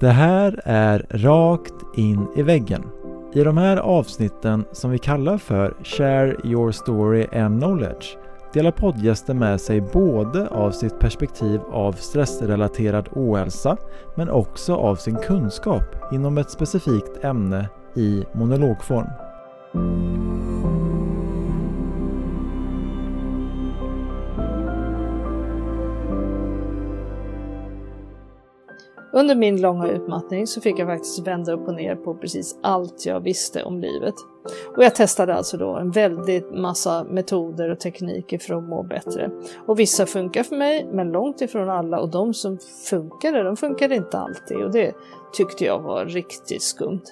Det här är Rakt in i väggen. I de här avsnitten som vi kallar för Share your story and knowledge delar poddgäster med sig både av sitt perspektiv av stressrelaterad ohälsa men också av sin kunskap inom ett specifikt ämne i monologform. Under min långa utmattning så fick jag faktiskt vända upp och ner på precis allt jag visste om livet. Och jag testade alltså då en väldigt massa metoder och tekniker för att må bättre. Och vissa funkar för mig, men långt ifrån alla. Och de som funkade, de funkade inte alltid. Och det tyckte jag var riktigt skumt.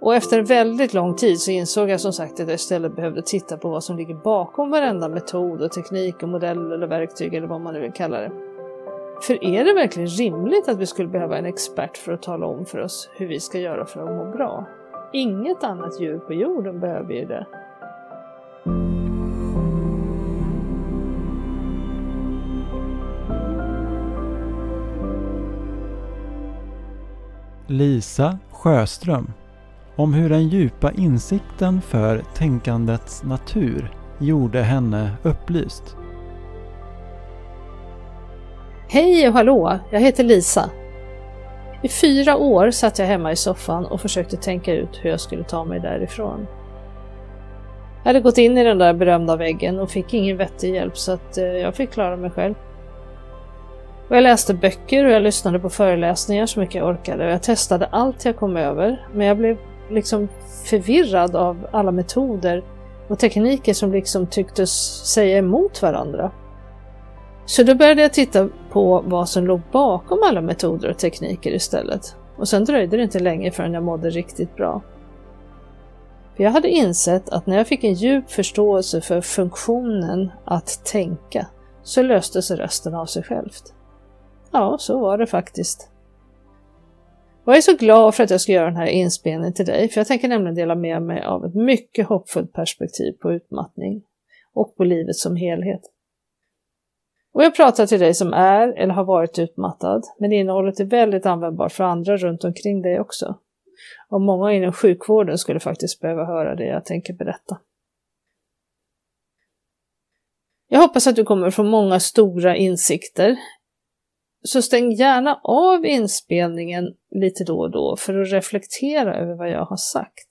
Och efter väldigt lång tid så insåg jag som sagt att jag istället behövde titta på vad som ligger bakom varenda metod och teknik och modell eller verktyg eller vad man nu vill kalla det. För är det verkligen rimligt att vi skulle behöva en expert för att tala om för oss hur vi ska göra för att må bra? Inget annat djur på jorden behöver ju det. Lisa Sjöström om hur den djupa insikten för tänkandets natur gjorde henne upplyst. Hej och hallå! Jag heter Lisa. I fyra år satt jag hemma i soffan och försökte tänka ut hur jag skulle ta mig därifrån. Jag hade gått in i den där berömda väggen och fick ingen vettig hjälp så att eh, jag fick klara mig själv. Och jag läste böcker och jag lyssnade på föreläsningar så mycket jag orkade och jag testade allt jag kom över men jag blev liksom förvirrad av alla metoder och tekniker som liksom tycktes säga emot varandra. Så då började jag titta på vad som låg bakom alla metoder och tekniker istället. Och sen dröjde det inte länge förrän jag mådde riktigt bra. För jag hade insett att när jag fick en djup förståelse för funktionen att tänka så löste sig resten av sig självt. Ja, så var det faktiskt. Och jag är så glad för att jag ska göra den här inspelningen till dig, för jag tänker nämligen dela med mig av ett mycket hoppfullt perspektiv på utmattning och på livet som helhet. Och jag pratar till dig som är eller har varit utmattad, men innehållet är väldigt användbart för andra runt omkring dig också. Och många inom sjukvården skulle faktiskt behöva höra det jag tänker berätta. Jag hoppas att du kommer få många stora insikter. Så stäng gärna av inspelningen lite då och då för att reflektera över vad jag har sagt.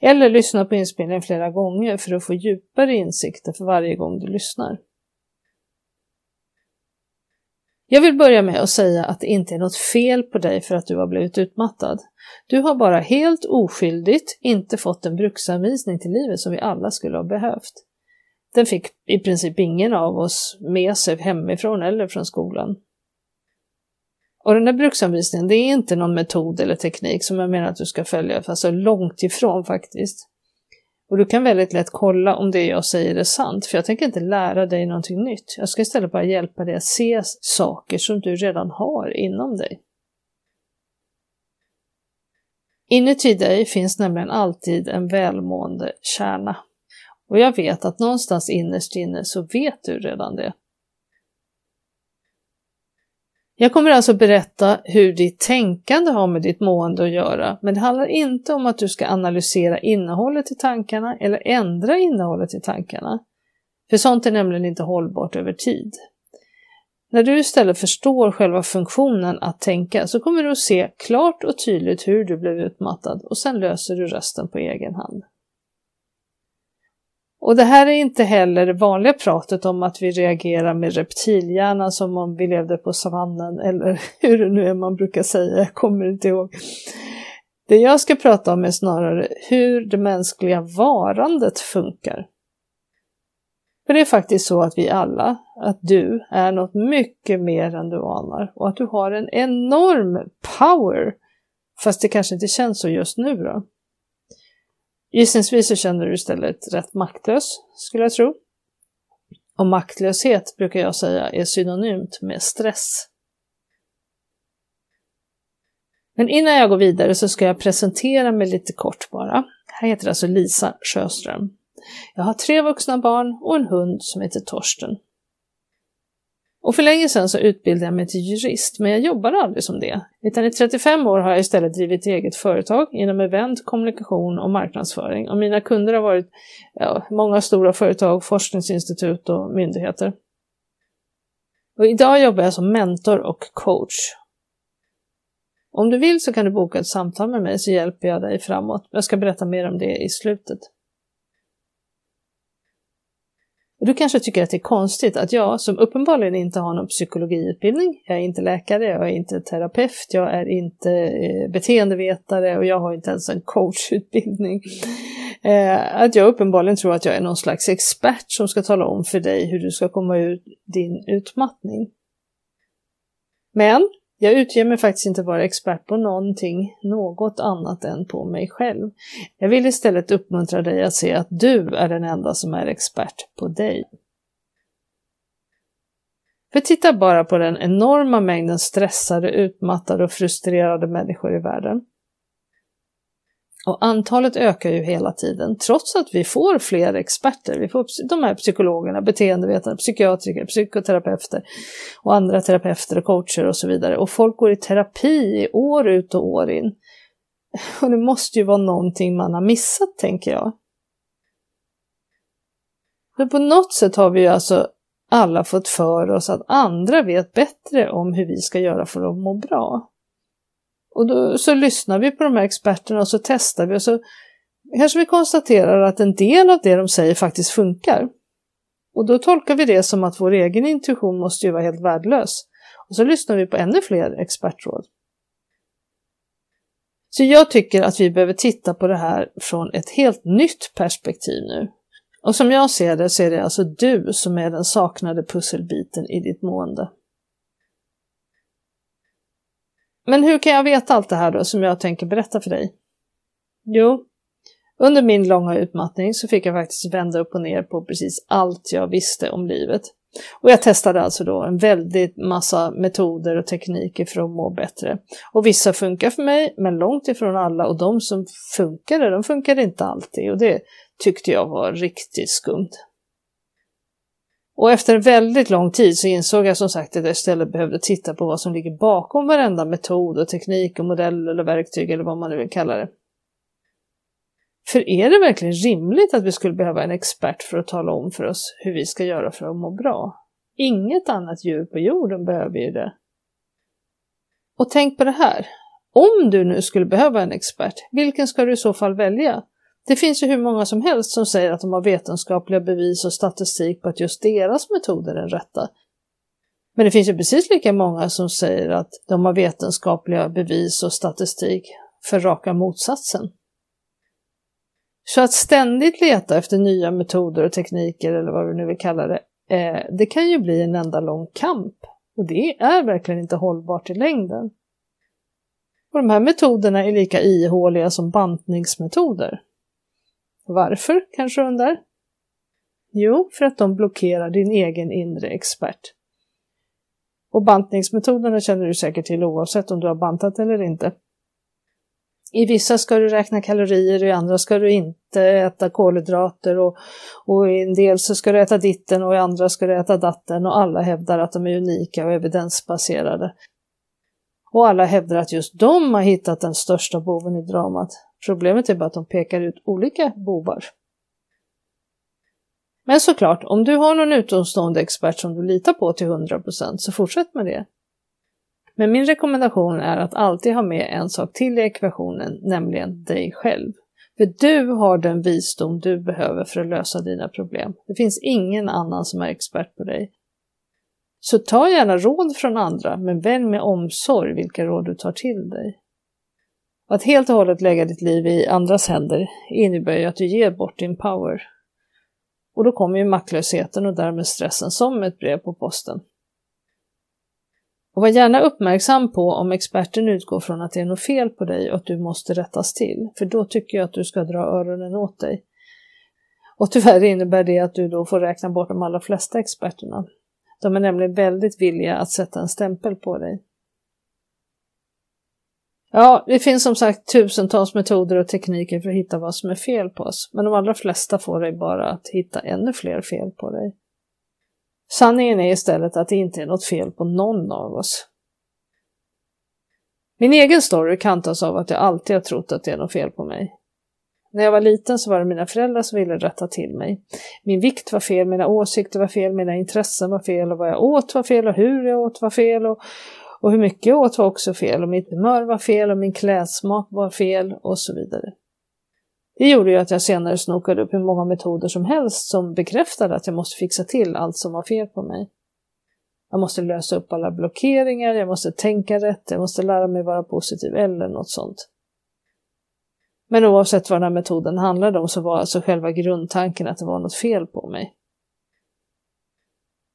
Eller lyssna på inspelningen flera gånger för att få djupare insikter för varje gång du lyssnar. Jag vill börja med att säga att det inte är något fel på dig för att du har blivit utmattad. Du har bara helt oskyldigt inte fått en bruksanvisning till livet som vi alla skulle ha behövt. Den fick i princip ingen av oss med sig hemifrån eller från skolan. Och den där bruksanvisningen, det är inte någon metod eller teknik som jag menar att du ska följa, alltså långt ifrån faktiskt. Och du kan väldigt lätt kolla om det jag säger är sant, för jag tänker inte lära dig någonting nytt. Jag ska istället bara hjälpa dig att se saker som du redan har inom dig. Inuti dig finns nämligen alltid en välmående kärna. Och jag vet att någonstans innerst inne så vet du redan det. Jag kommer alltså berätta hur ditt tänkande har med ditt mående att göra, men det handlar inte om att du ska analysera innehållet i tankarna eller ändra innehållet i tankarna. För sånt är nämligen inte hållbart över tid. När du istället förstår själva funktionen att tänka så kommer du att se klart och tydligt hur du blev utmattad och sen löser du resten på egen hand. Och det här är inte heller det vanliga pratet om att vi reagerar med reptilhjärnan som om vi levde på savannen eller hur det nu är man brukar säga, jag kommer inte ihåg. Det jag ska prata om är snarare hur det mänskliga varandet funkar. För det är faktiskt så att vi alla, att du är något mycket mer än du anar och att du har en enorm power. Fast det kanske inte känns så just nu då. Gissningsvis så känner du istället rätt maktlös, skulle jag tro. Och maktlöshet brukar jag säga är synonymt med stress. Men innan jag går vidare så ska jag presentera mig lite kort bara. Jag heter alltså Lisa Sjöström. Jag har tre vuxna barn och en hund som heter Torsten. Och för länge sedan så utbildade jag mig till jurist, men jag jobbade aldrig som det. Utan i 35 år har jag istället drivit eget företag inom event, kommunikation och marknadsföring. Och mina kunder har varit ja, många stora företag, forskningsinstitut och myndigheter. Och idag jobbar jag som mentor och coach. Om du vill så kan du boka ett samtal med mig så hjälper jag dig framåt. Jag ska berätta mer om det i slutet. Och du kanske tycker att det är konstigt att jag, som uppenbarligen inte har någon psykologiutbildning, jag är inte läkare, jag är inte terapeut, jag är inte eh, beteendevetare och jag har inte ens en coachutbildning. Eh, att jag uppenbarligen tror att jag är någon slags expert som ska tala om för dig hur du ska komma ur din utmattning. Men jag utger mig faktiskt inte vara expert på någonting, något annat än på mig själv. Jag vill istället uppmuntra dig att se att du är den enda som är expert på dig. För titta bara på den enorma mängden stressade, utmattade och frustrerade människor i världen. Och antalet ökar ju hela tiden, trots att vi får fler experter. Vi får de här psykologerna, beteendevetare, psykiatriker, psykoterapeuter och andra terapeuter och coacher och så vidare. Och folk går i terapi år ut och år in. Och det måste ju vara någonting man har missat, tänker jag. Men på något sätt har vi ju alltså alla fått för oss att andra vet bättre om hur vi ska göra för att må bra. Och då så lyssnar vi på de här experterna och så testar vi och så kanske vi konstaterar att en del av det de säger faktiskt funkar. Och då tolkar vi det som att vår egen intuition måste ju vara helt värdelös. Och så lyssnar vi på ännu fler expertråd. Så jag tycker att vi behöver titta på det här från ett helt nytt perspektiv nu. Och som jag ser det så är det alltså du som är den saknade pusselbiten i ditt mående. Men hur kan jag veta allt det här då som jag tänker berätta för dig? Jo, under min långa utmattning så fick jag faktiskt vända upp och ner på precis allt jag visste om livet. Och jag testade alltså då en väldigt massa metoder och tekniker för att må bättre. Och vissa funkar för mig, men långt ifrån alla. Och de som funkade, de funkade inte alltid. Och det tyckte jag var riktigt skumt. Och efter väldigt lång tid så insåg jag som sagt att jag istället behövde titta på vad som ligger bakom varenda metod och teknik och modell eller verktyg eller vad man nu vill kalla det. För är det verkligen rimligt att vi skulle behöva en expert för att tala om för oss hur vi ska göra för att må bra? Inget annat djur på jorden behöver ju det. Och tänk på det här. Om du nu skulle behöva en expert, vilken ska du i så fall välja? Det finns ju hur många som helst som säger att de har vetenskapliga bevis och statistik på att just deras metoder är den rätta. Men det finns ju precis lika många som säger att de har vetenskapliga bevis och statistik för raka motsatsen. Så att ständigt leta efter nya metoder och tekniker eller vad du nu vill kalla det, eh, det kan ju bli en enda lång kamp. Och det är verkligen inte hållbart i längden. Och de här metoderna är lika ihåliga som bantningsmetoder. Varför, kanske du undrar? Jo, för att de blockerar din egen inre expert. Och bantningsmetoderna känner du säkert till oavsett om du har bantat eller inte. I vissa ska du räkna kalorier, i andra ska du inte äta kolhydrater och, och i en del så ska du äta ditten och i andra ska du äta datten och alla hävdar att de är unika och evidensbaserade. Och alla hävdar att just de har hittat den största boven i dramat. Problemet är bara att de pekar ut olika bovar. Men såklart, om du har någon utomstående expert som du litar på till 100% så fortsätt med det. Men min rekommendation är att alltid ha med en sak till i ekvationen, nämligen dig själv. För du har den visdom du behöver för att lösa dina problem. Det finns ingen annan som är expert på dig. Så ta gärna råd från andra, men välj med omsorg vilka råd du tar till dig. Att helt och hållet lägga ditt liv i andras händer innebär ju att du ger bort din power. Och då kommer ju maktlösheten och därmed stressen som ett brev på posten. Och var gärna uppmärksam på om experten utgår från att det är något fel på dig och att du måste rättas till, för då tycker jag att du ska dra öronen åt dig. Och tyvärr innebär det att du då får räkna bort de allra flesta experterna. De är nämligen väldigt villiga att sätta en stämpel på dig. Ja, det finns som sagt tusentals metoder och tekniker för att hitta vad som är fel på oss, men de allra flesta får dig bara att hitta ännu fler fel på dig. Sanningen är istället att det inte är något fel på någon av oss. Min egen story kantas av att jag alltid har trott att det är något fel på mig. När jag var liten så var det mina föräldrar som ville rätta till mig. Min vikt var fel, mina åsikter var fel, mina intressen var fel och vad jag åt var fel och hur jag åt var fel och, och hur mycket jag åt var också fel och mitt humör var fel och min klädsmak var fel och så vidare. Det gjorde ju att jag senare snokade upp hur många metoder som helst som bekräftade att jag måste fixa till allt som var fel på mig. Jag måste lösa upp alla blockeringar, jag måste tänka rätt, jag måste lära mig vara positiv eller något sånt. Men oavsett vad den här metoden handlade om så var alltså själva grundtanken att det var något fel på mig.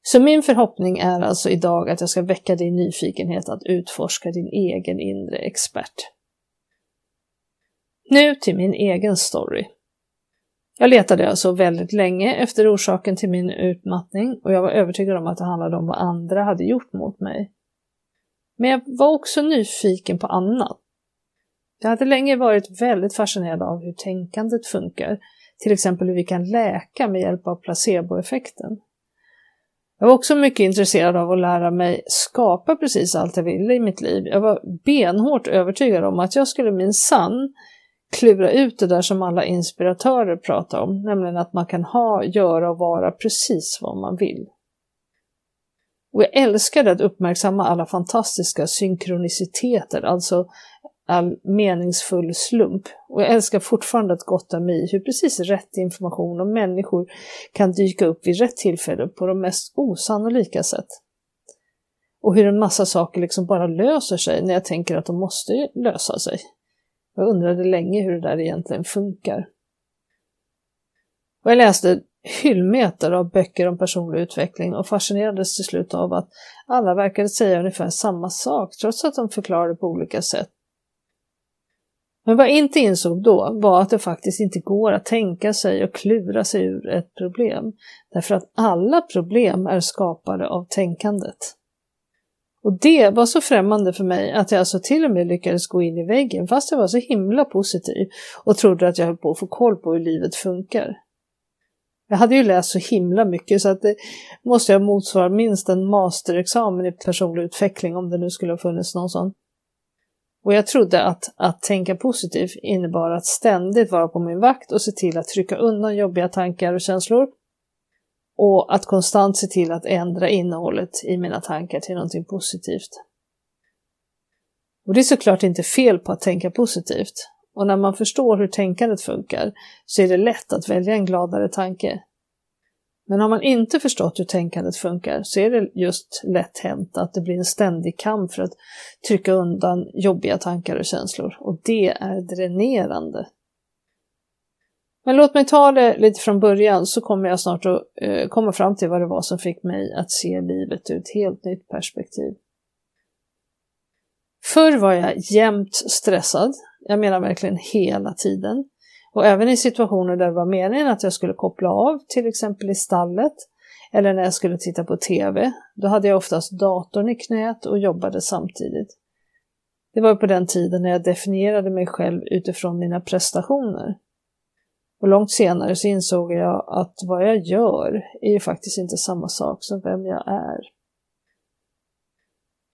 Så min förhoppning är alltså idag att jag ska väcka din nyfikenhet att utforska din egen inre expert. Nu till min egen story. Jag letade alltså väldigt länge efter orsaken till min utmattning och jag var övertygad om att det handlade om vad andra hade gjort mot mig. Men jag var också nyfiken på annat. Jag hade länge varit väldigt fascinerad av hur tänkandet funkar, till exempel hur vi kan läka med hjälp av placeboeffekten. Jag var också mycket intresserad av att lära mig skapa precis allt jag ville i mitt liv. Jag var benhårt övertygad om att jag skulle minsann klura ut det där som alla inspiratörer pratar om, nämligen att man kan ha, göra och vara precis vad man vill. Och jag älskade att uppmärksamma alla fantastiska synkroniciteter, alltså all meningsfull slump. Och jag älskar fortfarande att gotta mig i hur precis rätt information om människor kan dyka upp vid rätt tillfälle på de mest osannolika sätt. Och hur en massa saker liksom bara löser sig när jag tänker att de måste lösa sig. Jag undrade länge hur det där egentligen funkar. Och jag läste hyllmeter av böcker om personlig utveckling och fascinerades till slut av att alla verkade säga ungefär samma sak trots att de förklarade på olika sätt. Men vad jag inte insåg då var att det faktiskt inte går att tänka sig och klura sig ur ett problem. Därför att alla problem är skapade av tänkandet. Och det var så främmande för mig att jag alltså till och med lyckades gå in i väggen fast jag var så himla positiv och trodde att jag höll på att få koll på hur livet funkar. Jag hade ju läst så himla mycket så att det måste jag motsvara minst en masterexamen i personlig utveckling om det nu skulle ha funnits någon sån. Och jag trodde att att tänka positivt innebar att ständigt vara på min vakt och se till att trycka undan jobbiga tankar och känslor och att konstant se till att ändra innehållet i mina tankar till någonting positivt. Och det är såklart inte fel på att tänka positivt. Och när man förstår hur tänkandet funkar så är det lätt att välja en gladare tanke. Men har man inte förstått hur tänkandet funkar så är det just lätt hänt att det blir en ständig kamp för att trycka undan jobbiga tankar och känslor. Och det är dränerande. Men låt mig ta det lite från början så kommer jag snart att eh, komma fram till vad det var som fick mig att se livet ur ett helt nytt perspektiv. Förr var jag jämt stressad, jag menar verkligen hela tiden. Och även i situationer där det var meningen att jag skulle koppla av, till exempel i stallet, eller när jag skulle titta på TV, då hade jag oftast datorn i knät och jobbade samtidigt. Det var på den tiden när jag definierade mig själv utifrån mina prestationer. Och långt senare så insåg jag att vad jag gör är ju faktiskt inte samma sak som vem jag är.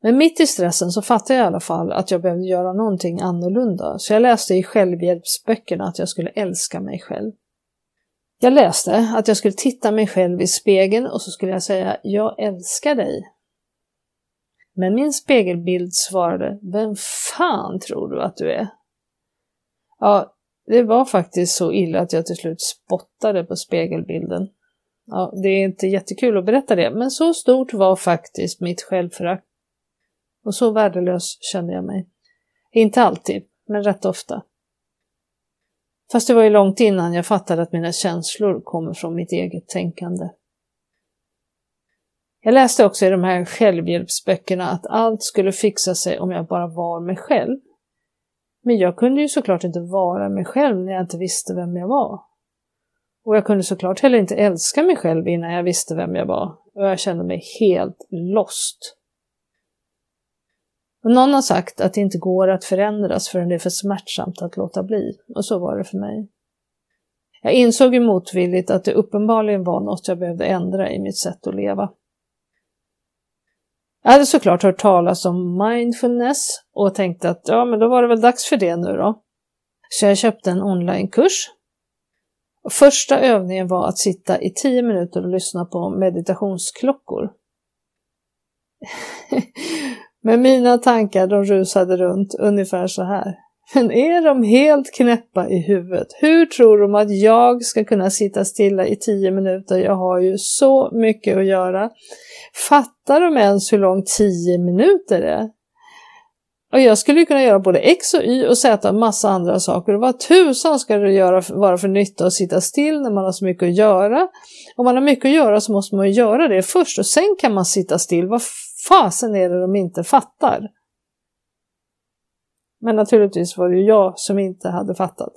Men mitt i stressen så fattade jag i alla fall att jag behövde göra någonting annorlunda, så jag läste i självhjälpsböckerna att jag skulle älska mig själv. Jag läste att jag skulle titta mig själv i spegeln och så skulle jag säga ”Jag älskar dig”. Men min spegelbild svarade ”Vem fan tror du att du är?” Ja, det var faktiskt så illa att jag till slut spottade på spegelbilden. Ja, det är inte jättekul att berätta det, men så stort var faktiskt mitt självförakt. Och så värdelös kände jag mig. Inte alltid, men rätt ofta. Fast det var ju långt innan jag fattade att mina känslor kommer från mitt eget tänkande. Jag läste också i de här självhjälpsböckerna att allt skulle fixa sig om jag bara var mig själv. Men jag kunde ju såklart inte vara mig själv när jag inte visste vem jag var. Och jag kunde såklart heller inte älska mig själv innan jag visste vem jag var. Och jag kände mig helt lost. Och någon har sagt att det inte går att förändras förrän det är för smärtsamt att låta bli. Och så var det för mig. Jag insåg ju motvilligt att det uppenbarligen var något jag behövde ändra i mitt sätt att leva. Jag hade såklart hört talas om mindfulness och tänkte att ja, men då var det väl dags för det nu då. Så jag köpte en onlinekurs. Första övningen var att sitta i tio minuter och lyssna på meditationsklockor. Men mina tankar de rusade runt ungefär så här. Men är de helt knäppa i huvudet? Hur tror de att jag ska kunna sitta stilla i tio minuter? Jag har ju så mycket att göra. Fattar de ens hur lång tio minuter är? Och jag skulle kunna göra både X och Y och Z och massa andra saker. Och vad tusan ska det göra, vara för nytta att sitta still när man har så mycket att göra? Om man har mycket att göra så måste man ju göra det först och sen kan man sitta still. Vad fasen är det de inte fattar? Men naturligtvis var det ju jag som inte hade fattat.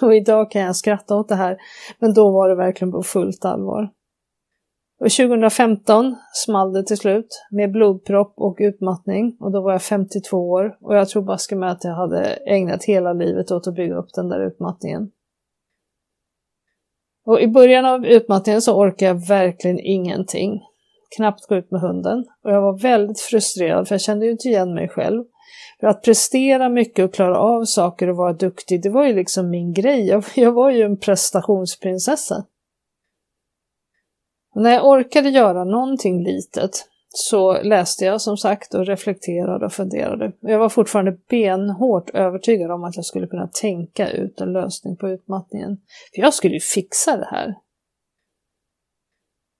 Och idag kan jag skratta åt det här, men då var det verkligen på fullt allvar. Och 2015 small det till slut med blodpropp och utmattning och då var jag 52 år och jag tror baske med att jag hade ägnat hela livet åt att bygga upp den där utmattningen. Och i början av utmattningen så orkade jag verkligen ingenting. Knappt gå ut med hunden och jag var väldigt frustrerad för jag kände ju inte igen mig själv. För att prestera mycket och klara av saker och vara duktig, det var ju liksom min grej. Jag, jag var ju en prestationsprinsessa. Och när jag orkade göra någonting litet så läste jag som sagt och reflekterade och funderade. Jag var fortfarande benhårt övertygad om att jag skulle kunna tänka ut en lösning på utmattningen. För jag skulle ju fixa det här.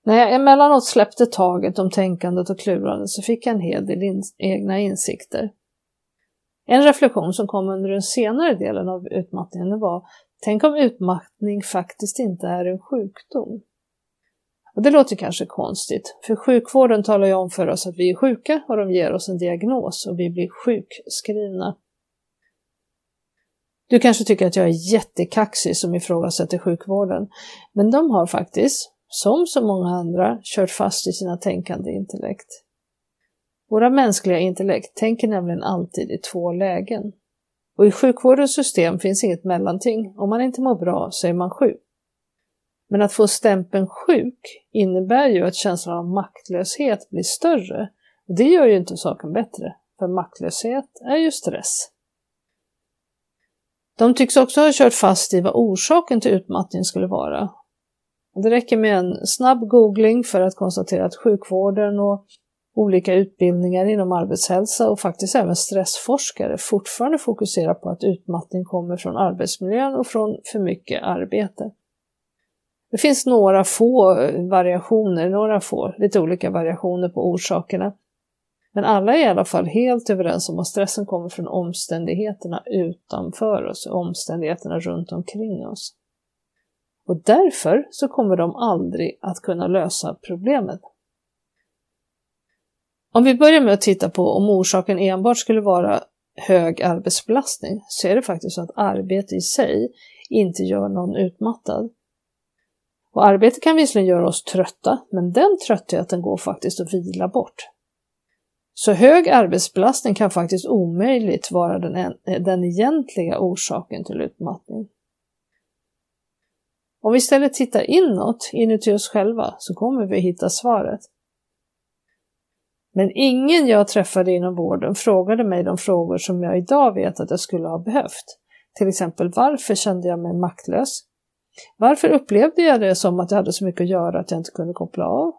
När jag emellanåt släppte taget om tänkandet och klurandet så fick jag en hel del in egna insikter. En reflektion som kom under den senare delen av utmattningen var Tänk om utmattning faktiskt inte är en sjukdom? Och det låter kanske konstigt, för sjukvården talar ju om för oss att vi är sjuka och de ger oss en diagnos och vi blir sjukskrivna. Du kanske tycker att jag är jättekaxig som ifrågasätter sjukvården, men de har faktiskt, som så många andra, kört fast i sina tänkande intellekt. Våra mänskliga intellekt tänker nämligen alltid i två lägen. Och i sjukvårdens system finns inget mellanting. Om man inte mår bra så är man sjuk. Men att få stämpeln sjuk innebär ju att känslan av maktlöshet blir större. Och det gör ju inte saken bättre, för maktlöshet är ju stress. De tycks också ha kört fast i vad orsaken till utmattning skulle vara. Det räcker med en snabb googling för att konstatera att sjukvården och olika utbildningar inom arbetshälsa och faktiskt även stressforskare fortfarande fokuserar på att utmattning kommer från arbetsmiljön och från för mycket arbete. Det finns några få variationer, några få, lite olika variationer på orsakerna. Men alla är i alla fall helt överens om att stressen kommer från omständigheterna utanför oss, omständigheterna runt omkring oss. Och därför så kommer de aldrig att kunna lösa problemet. Om vi börjar med att titta på om orsaken enbart skulle vara hög arbetsbelastning så är det faktiskt så att arbete i sig inte gör någon utmattad. Och arbete kan visserligen göra oss trötta, men den tröttheten går faktiskt att vila bort. Så hög arbetsbelastning kan faktiskt omöjligt vara den, den egentliga orsaken till utmattning. Om vi istället tittar inåt, inuti oss själva, så kommer vi hitta svaret. Men ingen jag träffade inom vården frågade mig de frågor som jag idag vet att jag skulle ha behövt. Till exempel varför kände jag mig maktlös? Varför upplevde jag det som att jag hade så mycket att göra att jag inte kunde koppla av?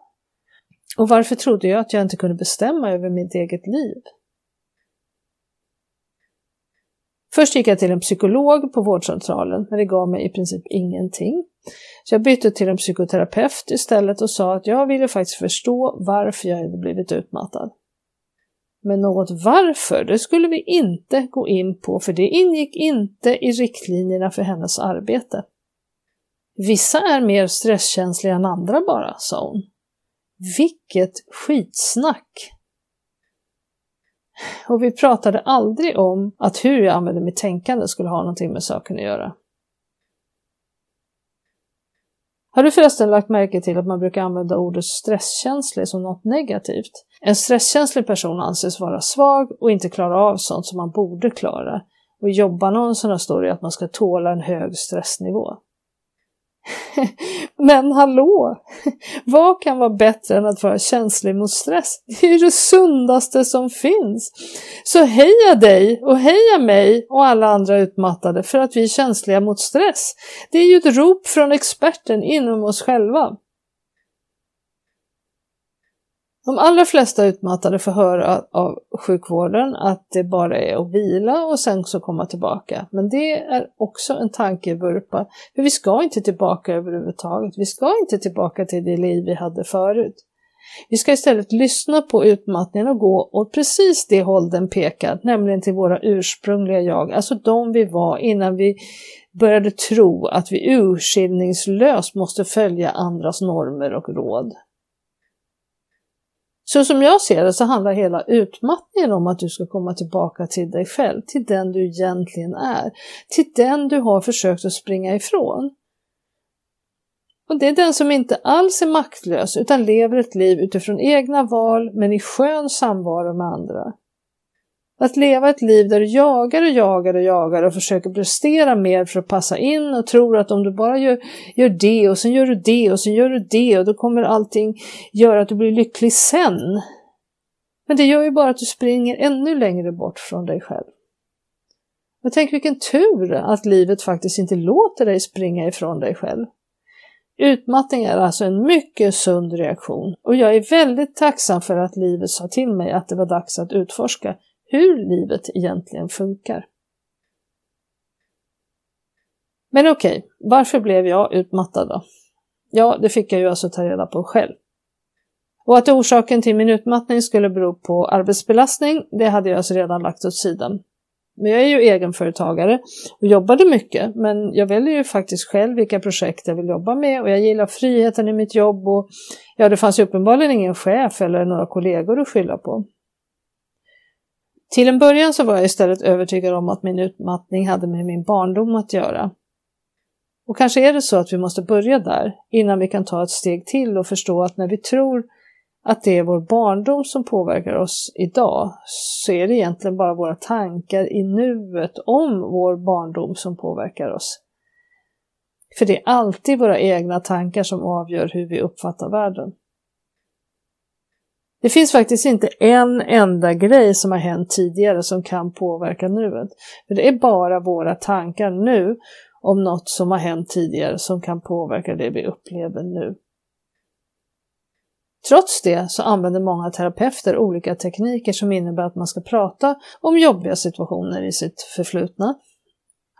Och varför trodde jag att jag inte kunde bestämma över mitt eget liv? Först gick jag till en psykolog på vårdcentralen, men det gav mig i princip ingenting. Så jag bytte till en psykoterapeut istället och sa att jag ville faktiskt förstå varför jag hade blivit utmattad. Men något varför, det skulle vi inte gå in på, för det ingick inte i riktlinjerna för hennes arbete. Vissa är mer stresskänsliga än andra bara, sa hon. Vilket skitsnack! Och vi pratade aldrig om att hur jag använde mitt tänkande skulle ha någonting med saken att göra. Har du förresten lagt märke till att man brukar använda ordet stresskänslig som något negativt? En stresskänslig person anses vara svag och inte klara av sånt som man borde klara. Och i jobbannonserna står det att man ska tåla en hög stressnivå. Men hallå! Vad kan vara bättre än att vara känslig mot stress? Det är det sundaste som finns. Så heja dig och heja mig och alla andra utmattade för att vi är känsliga mot stress. Det är ju ett rop från experten inom oss själva. De allra flesta utmattade får höra av sjukvården att det bara är att vila och sen så komma tillbaka. Men det är också en tankevurpa, för vi ska inte tillbaka överhuvudtaget. Vi ska inte tillbaka till det liv vi hade förut. Vi ska istället lyssna på utmattningen och gå åt precis det håll den pekar, nämligen till våra ursprungliga jag, alltså de vi var innan vi började tro att vi urskillningslöst måste följa andras normer och råd. Så som jag ser det så handlar hela utmattningen om att du ska komma tillbaka till dig själv, till den du egentligen är, till den du har försökt att springa ifrån. Och det är den som inte alls är maktlös utan lever ett liv utifrån egna val men i skön samvaro med andra. Att leva ett liv där du jagar och jagar och jagar och försöker prestera mer för att passa in och tror att om du bara gör, gör det och sen gör du det och sen gör du det och då kommer allting göra att du blir lycklig sen. Men det gör ju bara att du springer ännu längre bort från dig själv. Och tänk vilken tur att livet faktiskt inte låter dig springa ifrån dig själv. Utmattning är alltså en mycket sund reaktion och jag är väldigt tacksam för att livet sa till mig att det var dags att utforska hur livet egentligen funkar. Men okej, okay, varför blev jag utmattad då? Ja, det fick jag ju alltså ta reda på själv. Och att orsaken till min utmattning skulle bero på arbetsbelastning, det hade jag alltså redan lagt åt sidan. Men jag är ju egenföretagare och jobbade mycket, men jag väljer ju faktiskt själv vilka projekt jag vill jobba med och jag gillar friheten i mitt jobb och ja, det fanns ju uppenbarligen ingen chef eller några kollegor att skylla på. Till en början så var jag istället övertygad om att min utmattning hade med min barndom att göra. Och kanske är det så att vi måste börja där innan vi kan ta ett steg till och förstå att när vi tror att det är vår barndom som påverkar oss idag så är det egentligen bara våra tankar i nuet om vår barndom som påverkar oss. För det är alltid våra egna tankar som avgör hur vi uppfattar världen. Det finns faktiskt inte en enda grej som har hänt tidigare som kan påverka nuet. För det är bara våra tankar nu om något som har hänt tidigare som kan påverka det vi upplever nu. Trots det så använder många terapeuter olika tekniker som innebär att man ska prata om jobbiga situationer i sitt förflutna.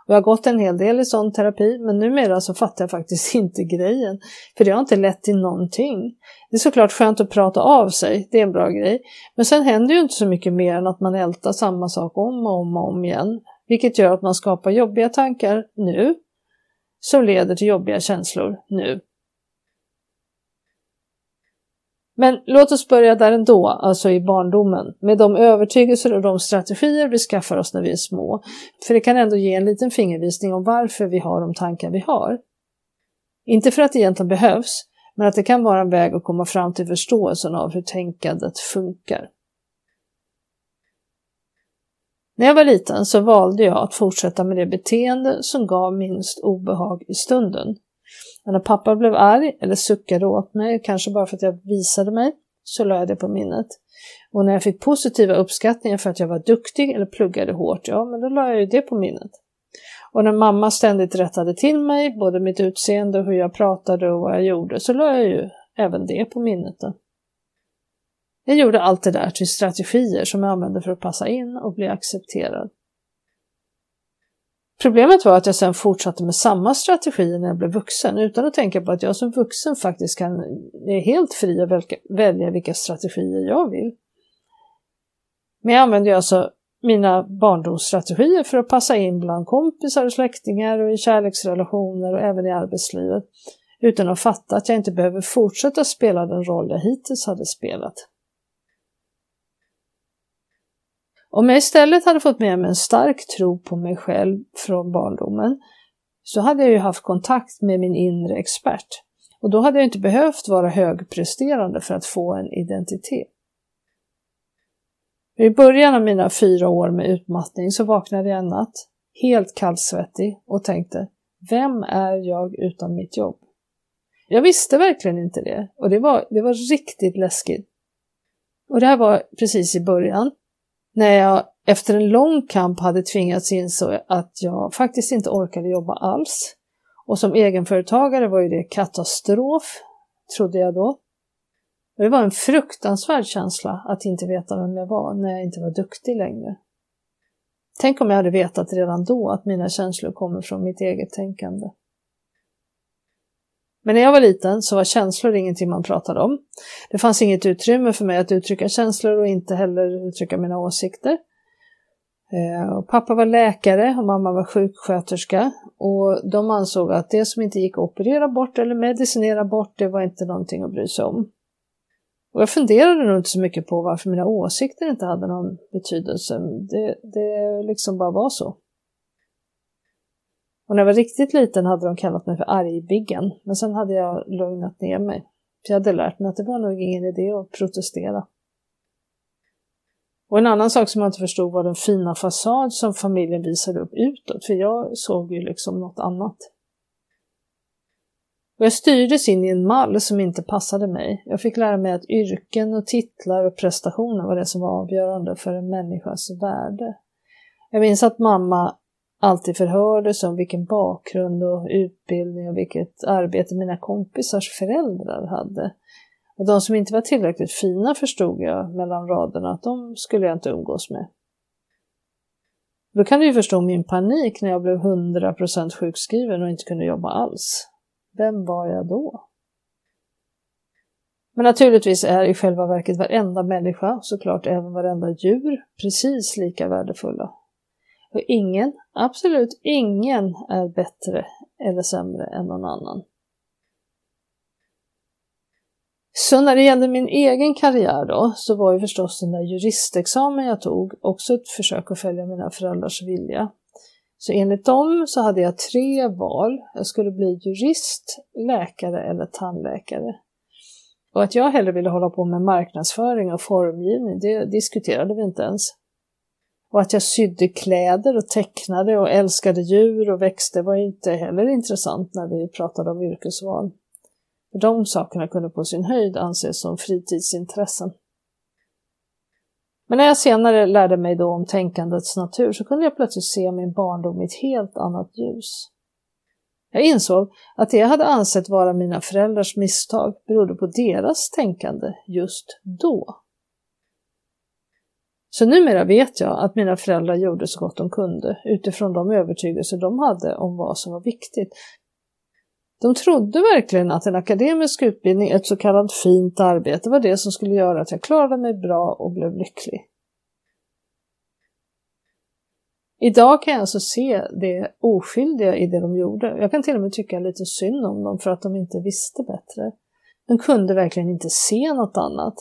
Och jag har gått en hel del i sån terapi, men numera så fattar jag faktiskt inte grejen. För det har inte lett till någonting. Det är såklart skönt att prata av sig, det är en bra grej. Men sen händer ju inte så mycket mer än att man ältar samma sak om och om och om igen. Vilket gör att man skapar jobbiga tankar nu, som leder till jobbiga känslor nu. Men låt oss börja där ändå, alltså i barndomen, med de övertygelser och de strategier vi skaffar oss när vi är små. För det kan ändå ge en liten fingervisning om varför vi har de tankar vi har. Inte för att det egentligen behövs, men att det kan vara en väg att komma fram till förståelsen av hur tänkandet funkar. När jag var liten så valde jag att fortsätta med det beteende som gav minst obehag i stunden. Men när pappa blev arg eller suckade åt mig, kanske bara för att jag visade mig, så lade jag det på minnet. Och när jag fick positiva uppskattningar för att jag var duktig eller pluggade hårt, ja men då lade jag ju det på minnet. Och när mamma ständigt rättade till mig, både mitt utseende och hur jag pratade och vad jag gjorde, så lade jag ju även det på minnet. Då. Jag gjorde allt det där till strategier som jag använde för att passa in och bli accepterad. Problemet var att jag sen fortsatte med samma strategi när jag blev vuxen utan att tänka på att jag som vuxen faktiskt kan, är helt fri att välja vilka strategier jag vill. Men jag använde alltså mina barndomsstrategier för att passa in bland kompisar och släktingar och i kärleksrelationer och även i arbetslivet utan att fatta att jag inte behöver fortsätta spela den roll jag hittills hade spelat. Om jag istället hade fått med mig en stark tro på mig själv från barndomen så hade jag ju haft kontakt med min inre expert och då hade jag inte behövt vara högpresterande för att få en identitet. I början av mina fyra år med utmattning så vaknade jag en natt, helt kallsvettig och tänkte, vem är jag utan mitt jobb? Jag visste verkligen inte det och det var, det var riktigt läskigt. Och det här var precis i början, när jag efter en lång kamp hade tvingats inse att jag faktiskt inte orkade jobba alls. Och som egenföretagare var ju det katastrof, trodde jag då. Och det var en fruktansvärd känsla att inte veta vem jag var när jag inte var duktig längre. Tänk om jag hade vetat redan då att mina känslor kommer från mitt eget tänkande. Men när jag var liten så var känslor ingenting man pratade om. Det fanns inget utrymme för mig att uttrycka känslor och inte heller uttrycka mina åsikter. Eh, och pappa var läkare och mamma var sjuksköterska och de ansåg att det som inte gick att operera bort eller medicinera bort, det var inte någonting att bry sig om. Och jag funderade nog inte så mycket på varför mina åsikter inte hade någon betydelse. Det, det liksom bara var så. Och när jag var riktigt liten hade de kallat mig för argbiggen, men sen hade jag lugnat ner mig. För jag hade lärt mig att det var nog ingen idé att protestera. Och en annan sak som jag inte förstod var den fina fasad som familjen visade upp utåt, för jag såg ju liksom något annat. Och jag styrdes in i en mall som inte passade mig. Jag fick lära mig att yrken och titlar och prestationer var det som var avgörande för en människas värde. Jag minns att mamma alltid förhördes om vilken bakgrund och utbildning och vilket arbete mina kompisars föräldrar hade. Och de som inte var tillräckligt fina förstod jag mellan raderna att de skulle jag inte umgås med. Då kan du ju förstå min panik när jag blev 100% sjukskriven och inte kunde jobba alls. Vem var jag då? Men naturligtvis är i själva verket varenda människa, såklart även varenda djur, precis lika värdefulla. Och ingen, absolut ingen, är bättre eller sämre än någon annan. Så när det gällde min egen karriär då, så var ju förstås den där juristexamen jag tog också ett försök att följa mina föräldrars vilja. Så enligt dem så hade jag tre val. Jag skulle bli jurist, läkare eller tandläkare. Och att jag hellre ville hålla på med marknadsföring och formgivning, det diskuterade vi inte ens. Och att jag sydde kläder och tecknade och älskade djur och växter var inte heller intressant när vi pratade om yrkesval. De sakerna kunde på sin höjd anses som fritidsintressen. Men när jag senare lärde mig då om tänkandets natur så kunde jag plötsligt se min barndom i ett helt annat ljus. Jag insåg att det jag hade ansett vara mina föräldrars misstag berodde på deras tänkande just då. Så numera vet jag att mina föräldrar gjorde så gott de kunde utifrån de övertygelser de hade om vad som var viktigt. De trodde verkligen att en akademisk utbildning, ett så kallat fint arbete, var det som skulle göra att jag klarade mig bra och blev lycklig. Idag kan jag alltså se det oskyldiga i det de gjorde. Jag kan till och med tycka lite synd om dem för att de inte visste bättre. De kunde verkligen inte se något annat.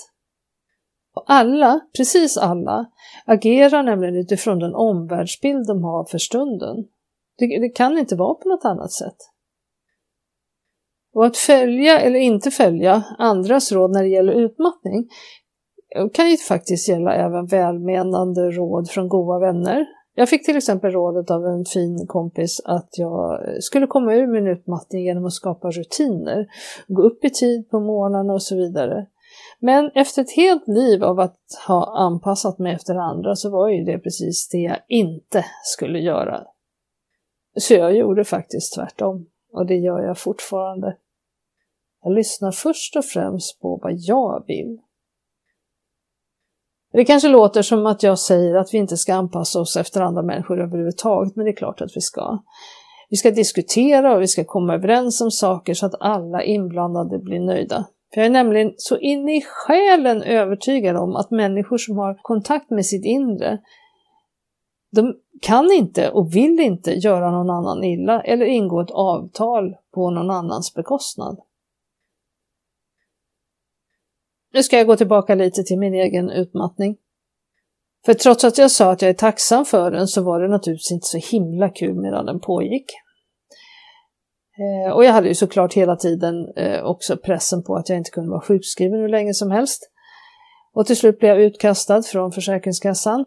Och alla, precis alla, agerar nämligen utifrån den omvärldsbild de har för stunden. Det, det kan inte vara på något annat sätt. Och att följa eller inte följa andras råd när det gäller utmattning eh, kan ju faktiskt gälla även välmenande råd från goda vänner. Jag fick till exempel rådet av en fin kompis att jag skulle komma ur min utmattning genom att skapa rutiner, gå upp i tid på morgnarna och så vidare. Men efter ett helt liv av att ha anpassat mig efter andra så var ju det precis det jag inte skulle göra. Så jag gjorde faktiskt tvärtom och det gör jag fortfarande. Jag lyssnar först och främst på vad jag vill. Det kanske låter som att jag säger att vi inte ska anpassa oss efter andra människor överhuvudtaget, men det är klart att vi ska. Vi ska diskutera och vi ska komma överens om saker så att alla inblandade blir nöjda. För jag är nämligen så in i själen övertygad om att människor som har kontakt med sitt inre, de kan inte och vill inte göra någon annan illa eller ingå ett avtal på någon annans bekostnad. Nu ska jag gå tillbaka lite till min egen utmattning. För trots att jag sa att jag är tacksam för den så var det naturligtvis inte så himla kul medan den pågick. Eh, och jag hade ju såklart hela tiden eh, också pressen på att jag inte kunde vara sjukskriven hur länge som helst. Och till slut blev jag utkastad från Försäkringskassan.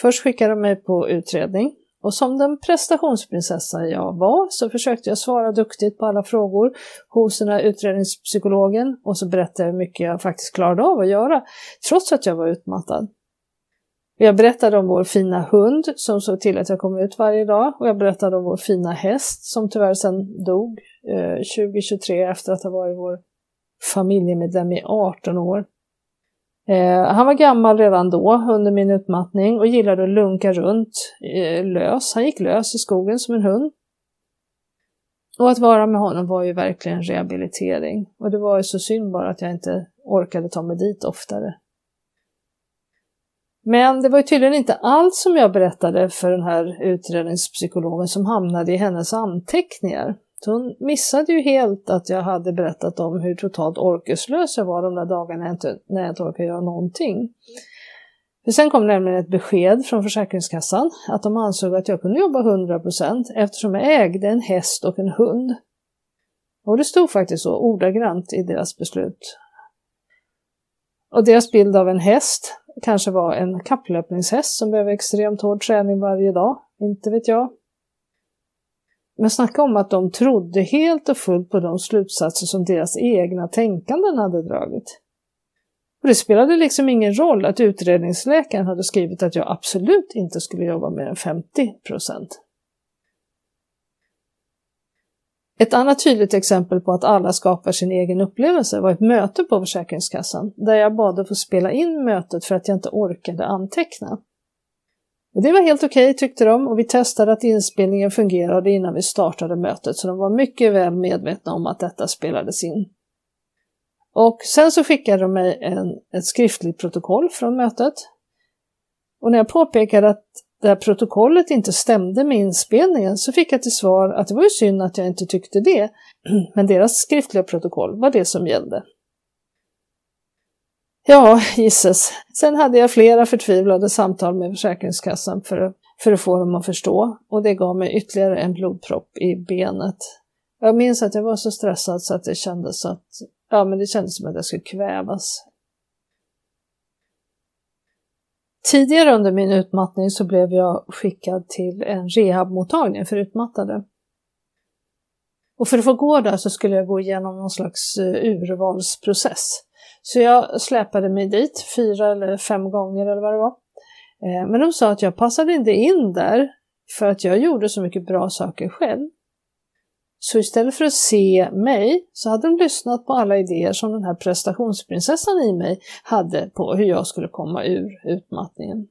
Först skickade de mig på utredning Och som den prestationsprinsessa jag var så försökte jag svara duktigt på alla frågor hos den här utredningspsykologen och så berättade jag hur mycket jag faktiskt klarade av att göra, trots att jag var utmattad. Jag berättade om vår fina hund som såg till att jag kom ut varje dag och jag berättade om vår fina häst som tyvärr sen dog eh, 2023 efter att ha varit vår familjemedlem i 18 år. Eh, han var gammal redan då under min utmattning och gillade att lunka runt eh, lös. Han gick lös i skogen som en hund. Och att vara med honom var ju verkligen rehabilitering. Och det var ju så synd bara att jag inte orkade ta mig dit oftare. Men det var ju tydligen inte allt som jag berättade för den här utredningspsykologen som hamnade i hennes anteckningar. Så hon missade ju helt att jag hade berättat om hur totalt orkeslös jag var de där dagarna när jag inte, när jag inte orkade göra någonting. För sen kom nämligen ett besked från Försäkringskassan att de ansåg att jag kunde jobba 100% eftersom jag ägde en häst och en hund. Och det stod faktiskt så ordagrant i deras beslut. Och deras bild av en häst kanske var en kapplöpningshäst som behöver extremt hård träning varje dag, inte vet jag. Men snacka om att de trodde helt och fullt på de slutsatser som deras egna tänkanden hade dragit. Och det spelade liksom ingen roll att utredningsläkaren hade skrivit att jag absolut inte skulle jobba mer än 50 procent. Ett annat tydligt exempel på att alla skapar sin egen upplevelse var ett möte på Försäkringskassan där jag bad att få spela in mötet för att jag inte orkade anteckna. Och det var helt okej okay, tyckte de och vi testade att inspelningen fungerade innan vi startade mötet så de var mycket väl medvetna om att detta spelades in. Och sen så skickade de mig en, ett skriftligt protokoll från mötet. Och när jag påpekade att där protokollet inte stämde med inspelningen så fick jag till svar att det var ju synd att jag inte tyckte det, men deras skriftliga protokoll var det som gällde. Ja, gisses. Sen hade jag flera förtvivlade samtal med Försäkringskassan för att, för att få dem att förstå och det gav mig ytterligare en blodpropp i benet. Jag minns att jag var så stressad så att det kändes att, ja men det kändes som att jag skulle kvävas. Tidigare under min utmattning så blev jag skickad till en rehabmottagning för utmattade. Och för att få gå där så skulle jag gå igenom någon slags eh, urvalsprocess. Så jag släpade mig dit fyra eller fem gånger eller vad det var. Eh, men de sa att jag passade inte in där för att jag gjorde så mycket bra saker själv. Så istället för att se mig så hade de lyssnat på alla idéer som den här prestationsprinsessan i mig hade på hur jag skulle komma ur utmattningen.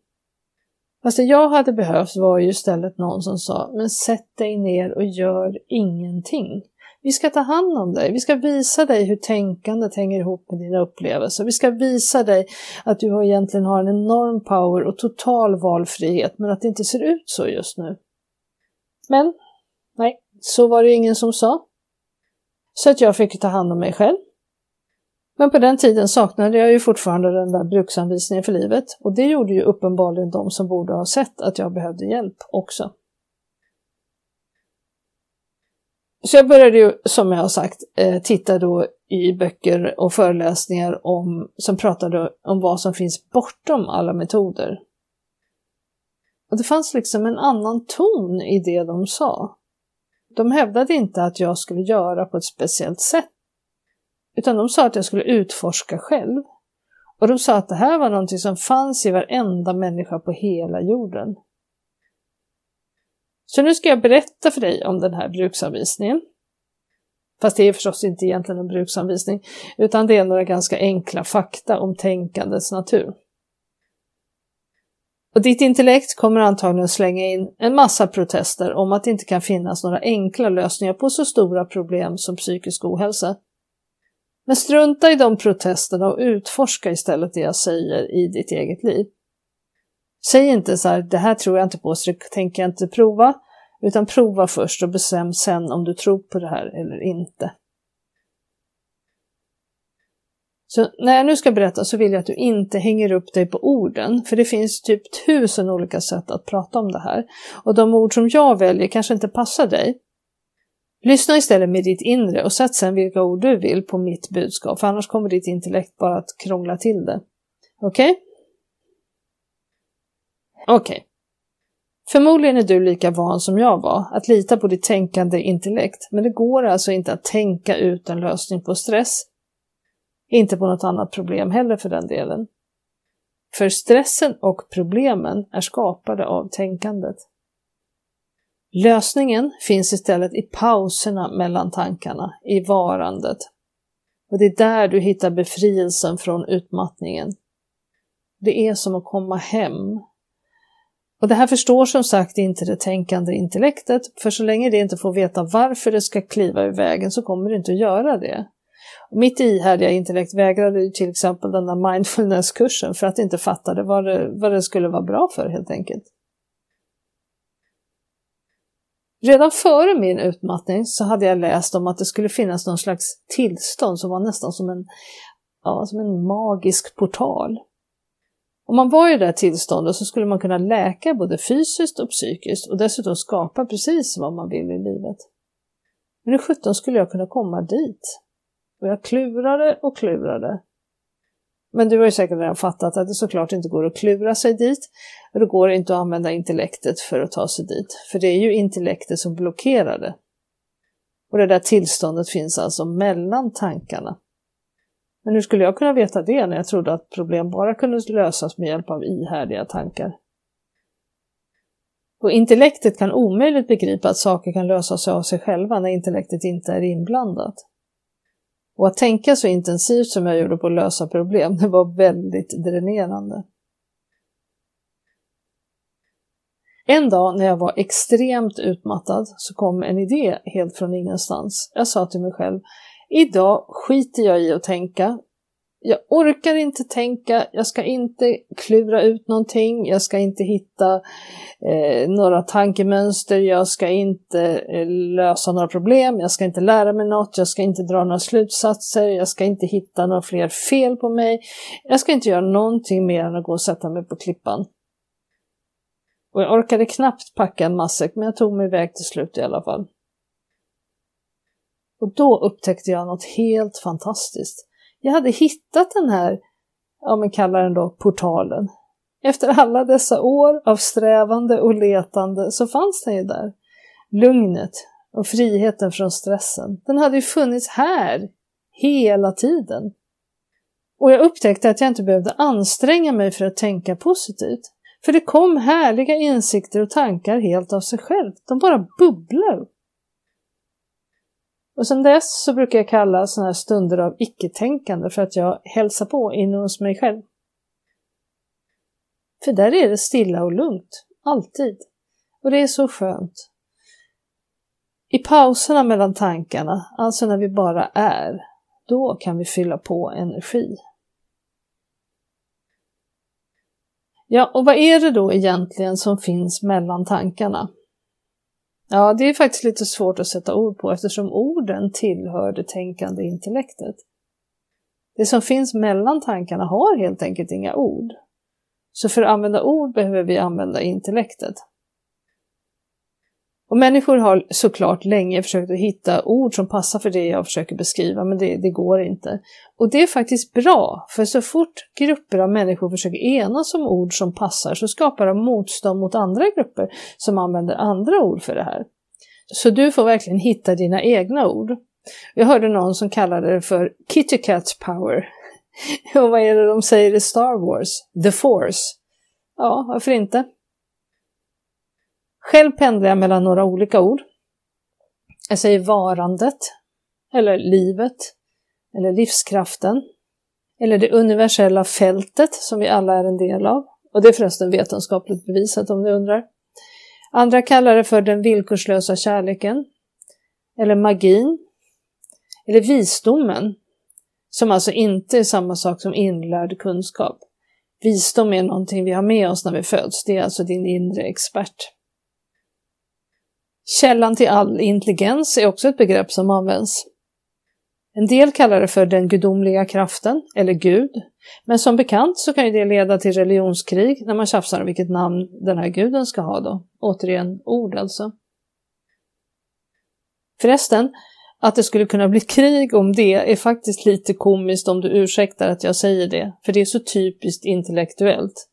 Fast det jag hade behövt var ju istället någon som sa, men sätt dig ner och gör ingenting. Vi ska ta hand om dig, vi ska visa dig hur tänkandet hänger ihop med dina upplevelser. Vi ska visa dig att du egentligen har en enorm power och total valfrihet, men att det inte ser ut så just nu. Men, så var det ingen som sa. Så att jag fick ta hand om mig själv. Men på den tiden saknade jag ju fortfarande den där bruksanvisningen för livet och det gjorde ju uppenbarligen de som borde ha sett att jag behövde hjälp också. Så jag började ju, som jag har sagt, eh, titta då i böcker och föreläsningar om, som pratade om vad som finns bortom alla metoder. Och det fanns liksom en annan ton i det de sa. De hävdade inte att jag skulle göra på ett speciellt sätt, utan de sa att jag skulle utforska själv. Och de sa att det här var någonting som fanns i varenda människa på hela jorden. Så nu ska jag berätta för dig om den här bruksanvisningen. Fast det är förstås inte egentligen en bruksanvisning, utan det är några ganska enkla fakta om tänkandets natur. Och ditt intellekt kommer antagligen slänga in en massa protester om att det inte kan finnas några enkla lösningar på så stora problem som psykisk ohälsa. Men strunta i de protesterna och utforska istället det jag säger i ditt eget liv. Säg inte så här, det här tror jag inte på så det tänker jag inte prova, utan prova först och bestäm sen om du tror på det här eller inte. Så när jag nu ska berätta så vill jag att du inte hänger upp dig på orden, för det finns typ tusen olika sätt att prata om det här. Och de ord som jag väljer kanske inte passar dig. Lyssna istället med ditt inre och sätt sen vilka ord du vill på mitt budskap, för annars kommer ditt intellekt bara att krångla till det. Okej? Okay? Okej. Okay. Förmodligen är du lika van som jag var att lita på ditt tänkande intellekt, men det går alltså inte att tänka ut en lösning på stress. Inte på något annat problem heller för den delen. För stressen och problemen är skapade av tänkandet. Lösningen finns istället i pauserna mellan tankarna, i varandet. Och det är där du hittar befrielsen från utmattningen. Det är som att komma hem. Och det här förstår som sagt inte det tänkande intellektet, för så länge det inte får veta varför det ska kliva ur vägen så kommer det inte att göra det. Mitt ihärdiga intellekt vägrade ju till exempel den där mindfulnesskursen för att det inte fattade vad det, vad det skulle vara bra för helt enkelt. Redan före min utmattning så hade jag läst om att det skulle finnas någon slags tillstånd som var nästan som en, ja, som en magisk portal. Om man var i det här tillståndet så skulle man kunna läka både fysiskt och psykiskt och dessutom skapa precis vad man vill i livet. Men hur sjutton skulle jag kunna komma dit? Och jag klurade och klurade. Men du har ju säkert redan fattat att det såklart inte går att klura sig dit. Och det går inte att använda intellektet för att ta sig dit. För det är ju intellektet som blockerar det. Och det där tillståndet finns alltså mellan tankarna. Men hur skulle jag kunna veta det när jag trodde att problem bara kunde lösas med hjälp av ihärdiga tankar? Och intellektet kan omöjligt begripa att saker kan lösa sig av sig själva när intellektet inte är inblandat. Och att tänka så intensivt som jag gjorde på att lösa problem, det var väldigt dränerande. En dag när jag var extremt utmattad så kom en idé helt från ingenstans. Jag sa till mig själv, idag skiter jag i att tänka, jag orkar inte tänka, jag ska inte klura ut någonting, jag ska inte hitta eh, några tankemönster, jag ska inte eh, lösa några problem, jag ska inte lära mig något, jag ska inte dra några slutsatser, jag ska inte hitta några fler fel på mig, jag ska inte göra någonting mer än att gå och sätta mig på klippan. Och jag orkade knappt packa en matsäck, men jag tog mig iväg till slut i alla fall. Och då upptäckte jag något helt fantastiskt. Jag hade hittat den här, ja men kalla den då portalen. Efter alla dessa år av strävande och letande så fanns den ju där. Lugnet och friheten från stressen. Den hade ju funnits här hela tiden. Och jag upptäckte att jag inte behövde anstränga mig för att tänka positivt. För det kom härliga insikter och tankar helt av sig själv. De bara bubblade upp. Och sedan dess så brukar jag kalla sådana här stunder av icke-tänkande för att jag hälsar på inne hos mig själv. För där är det stilla och lugnt, alltid. Och det är så skönt. I pauserna mellan tankarna, alltså när vi bara är, då kan vi fylla på energi. Ja, och vad är det då egentligen som finns mellan tankarna? Ja, det är faktiskt lite svårt att sätta ord på eftersom orden tillhör det tänkande intellektet. Det som finns mellan tankarna har helt enkelt inga ord. Så för att använda ord behöver vi använda intellektet. Och människor har såklart länge försökt att hitta ord som passar för det jag försöker beskriva, men det, det, går inte. Och det är faktiskt bra, för så fort grupper av människor försöker enas om ord som passar så skapar de motstånd mot andra grupper som använder andra ord för det här. Så du får verkligen hitta dina egna ord. Jag hörde någon som kallade det för Kitty Cat Power. Och vad är det de säger i Star Wars? The Force. Ja, varför inte? Själv pendlar jag mellan några olika ord. Jag säger varandet, eller livet, eller livskraften, eller det universella fältet som vi alla är en del av. Och det är förresten vetenskapligt bevisat om du undrar. Andra kallar det för den villkorslösa kärleken, eller magin, eller visdomen, som alltså inte är samma sak som inlärd kunskap. Visdom är någonting vi har med oss när vi föds, det är alltså din inre expert. Källan till all intelligens är också ett begrepp som används. En del kallar det för den gudomliga kraften, eller Gud, men som bekant så kan ju det leda till religionskrig när man tjafsar om vilket namn den här guden ska ha då. Återigen ord alltså. Förresten, att det skulle kunna bli krig om det är faktiskt lite komiskt om du ursäktar att jag säger det, för det är så typiskt intellektuellt.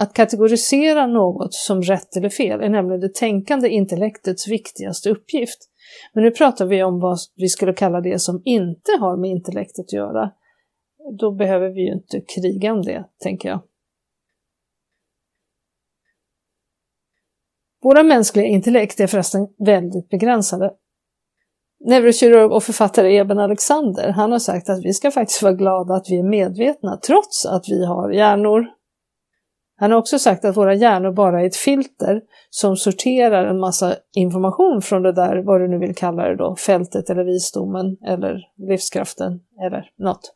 Att kategorisera något som rätt eller fel är nämligen det tänkande intellektets viktigaste uppgift. Men nu pratar vi om vad vi skulle kalla det som inte har med intellektet att göra. Då behöver vi ju inte kriga om det, tänker jag. Våra mänskliga intellekt är förresten väldigt begränsade. Neurokirurg och författare Eben Alexander, han har sagt att vi ska faktiskt vara glada att vi är medvetna trots att vi har hjärnor. Han har också sagt att våra hjärnor bara är ett filter som sorterar en massa information från det där, vad du nu vill kalla det då, fältet eller visdomen eller livskraften eller något.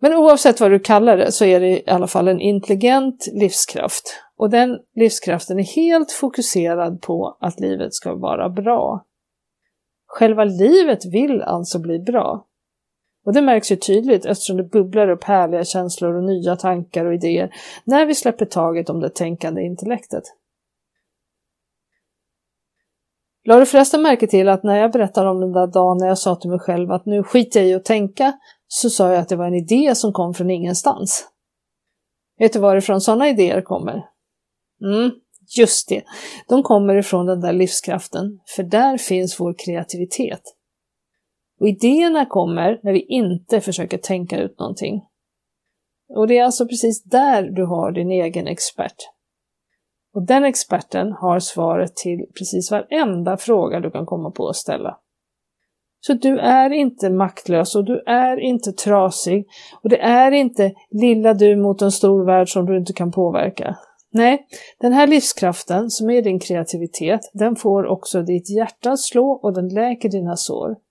Men oavsett vad du kallar det så är det i alla fall en intelligent livskraft. Och den livskraften är helt fokuserad på att livet ska vara bra. Själva livet vill alltså bli bra. Och det märks ju tydligt eftersom det bubblar upp härliga känslor och nya tankar och idéer när vi släpper taget om det tänkande intellektet. Lade du förresten märke till att när jag berättade om den där dagen när jag sa till mig själv att nu skiter jag i att tänka, så sa jag att det var en idé som kom från ingenstans. Vet du varifrån sådana idéer kommer? Mm, just det. De kommer ifrån den där livskraften, för där finns vår kreativitet. Och idéerna kommer när vi inte försöker tänka ut någonting. Och det är alltså precis där du har din egen expert. Och den experten har svaret till precis varenda fråga du kan komma på att ställa. Så du är inte maktlös och du är inte trasig och det är inte lilla du mot en stor värld som du inte kan påverka. Nej, den här livskraften som är din kreativitet, den får också ditt hjärta att slå och den läker dina sår.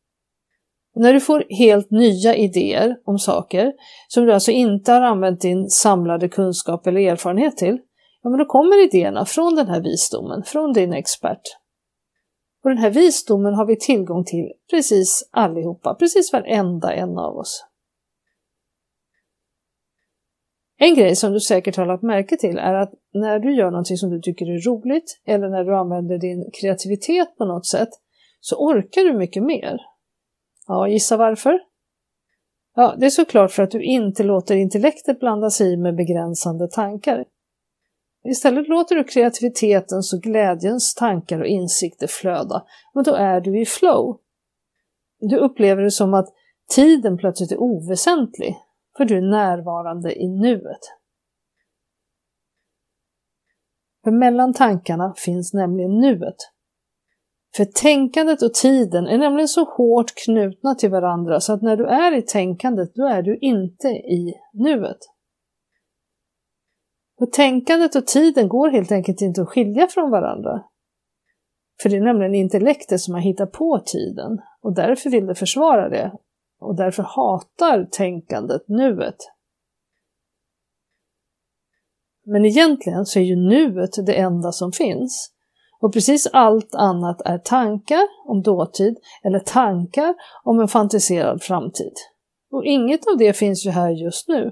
Och när du får helt nya idéer om saker som du alltså inte har använt din samlade kunskap eller erfarenhet till, ja men då kommer idéerna från den här visdomen, från din expert. Och den här visdomen har vi tillgång till precis allihopa, precis varenda en av oss. En grej som du säkert har lagt märke till är att när du gör någonting som du tycker är roligt eller när du använder din kreativitet på något sätt så orkar du mycket mer. Ja, gissa varför? Ja, det är såklart för att du inte låter intellektet blanda sig i med begränsande tankar. Istället låter du kreativitetens och glädjens tankar och insikter flöda, men då är du i flow. Du upplever det som att tiden plötsligt är oväsentlig, för du är närvarande i nuet. För mellan tankarna finns nämligen nuet. För tänkandet och tiden är nämligen så hårt knutna till varandra så att när du är i tänkandet, då är du inte i nuet. Och tänkandet och tiden går helt enkelt inte att skilja från varandra. För det är nämligen intellektet som har hittat på tiden och därför vill det försvara det och därför hatar tänkandet nuet. Men egentligen så är ju nuet det enda som finns. Och precis allt annat är tankar om dåtid eller tankar om en fantiserad framtid. Och inget av det finns ju här just nu.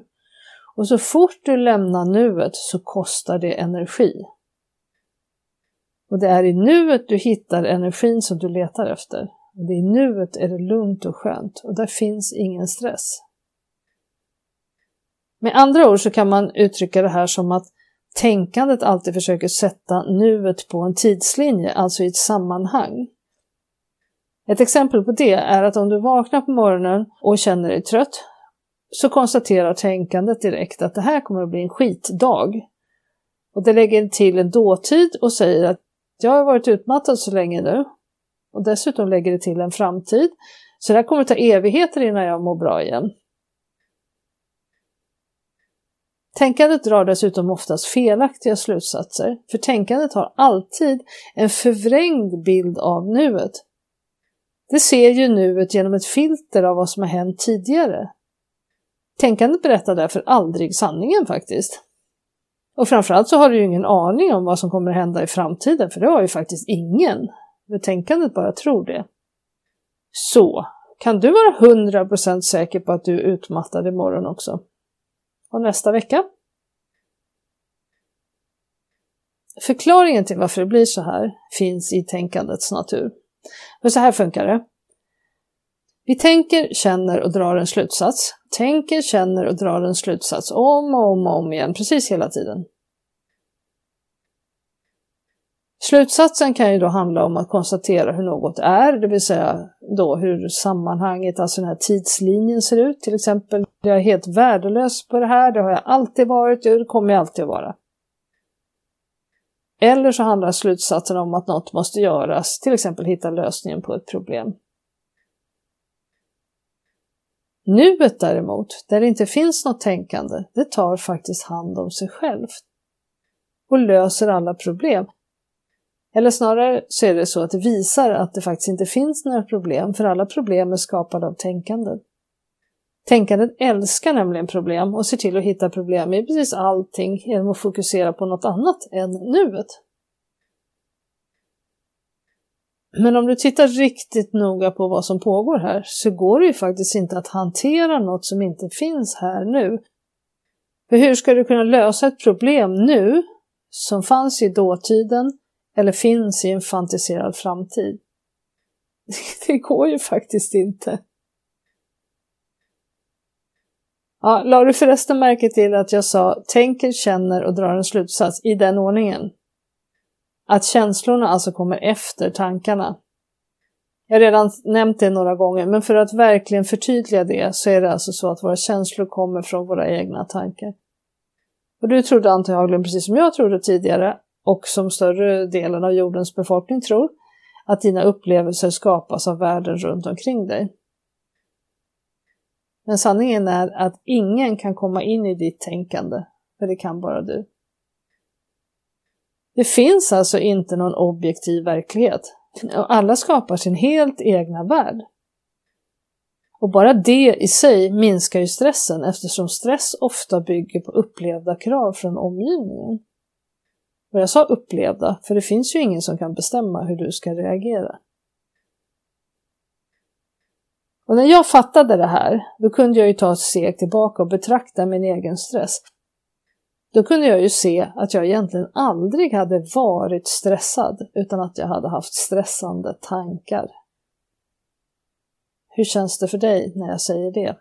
Och så fort du lämnar nuet så kostar det energi. Och det är i nuet du hittar energin som du letar efter. Och det är i nuet är det lugnt och skönt och där finns ingen stress. Med andra ord så kan man uttrycka det här som att tänkandet alltid försöker sätta nuet på en tidslinje, alltså i ett sammanhang. Ett exempel på det är att om du vaknar på morgonen och känner dig trött så konstaterar tänkandet direkt att det här kommer att bli en skitdag. Och det lägger till en dåtid och säger att jag har varit utmattad så länge nu. Och dessutom lägger det till en framtid. Så det här kommer att ta evigheter innan jag mår bra igen. Tänkandet drar dessutom oftast felaktiga slutsatser, för tänkandet har alltid en förvrängd bild av nuet. Det ser ju nuet genom ett filter av vad som har hänt tidigare. Tänkandet berättar därför aldrig sanningen faktiskt. Och framförallt så har du ju ingen aning om vad som kommer hända i framtiden, för det har ju faktiskt ingen. Tänkandet bara tror det. Så, kan du vara 100% säker på att du är utmattad imorgon också? Och nästa vecka? Förklaringen till varför det blir så här finns i tänkandets natur. För så här funkar det. Vi tänker, känner och drar en slutsats. Tänker, känner och drar en slutsats om och om och om igen, precis hela tiden. Slutsatsen kan ju då handla om att konstatera hur något är, det vill säga då hur sammanhanget, alltså den här tidslinjen ser ut. Till exempel, jag är helt värdelös på det här, det har jag alltid varit och det kommer jag alltid att vara. Eller så handlar slutsatsen om att något måste göras, till exempel hitta lösningen på ett problem. Nuet däremot, där det inte finns något tänkande, det tar faktiskt hand om sig självt och löser alla problem. Eller snarare så är det så att det visar att det faktiskt inte finns några problem, för alla problem är skapade av tänkandet. Tänkandet älskar nämligen problem och ser till att hitta problem i precis allting genom att fokusera på något annat än nuet. Men om du tittar riktigt noga på vad som pågår här så går det ju faktiskt inte att hantera något som inte finns här nu. För hur ska du kunna lösa ett problem nu som fanns i dåtiden eller finns i en fantiserad framtid? Det går ju faktiskt inte. Ja, la du förresten märke till att jag sa tänker, känner och drar en slutsats i den ordningen? Att känslorna alltså kommer efter tankarna. Jag har redan nämnt det några gånger, men för att verkligen förtydliga det så är det alltså så att våra känslor kommer från våra egna tankar. Och du trodde antagligen, precis som jag trodde tidigare, och som större delen av jordens befolkning tror, att dina upplevelser skapas av världen runt omkring dig. Men sanningen är att ingen kan komma in i ditt tänkande, för det kan bara du. Det finns alltså inte någon objektiv verklighet. Alla skapar sin helt egna värld. Och bara det i sig minskar ju stressen eftersom stress ofta bygger på upplevda krav från omgivningen. Och jag sa upplevda, för det finns ju ingen som kan bestämma hur du ska reagera. Och när jag fattade det här, då kunde jag ju ta ett steg tillbaka och betrakta min egen stress. Då kunde jag ju se att jag egentligen aldrig hade varit stressad utan att jag hade haft stressande tankar. Hur känns det för dig när jag säger det?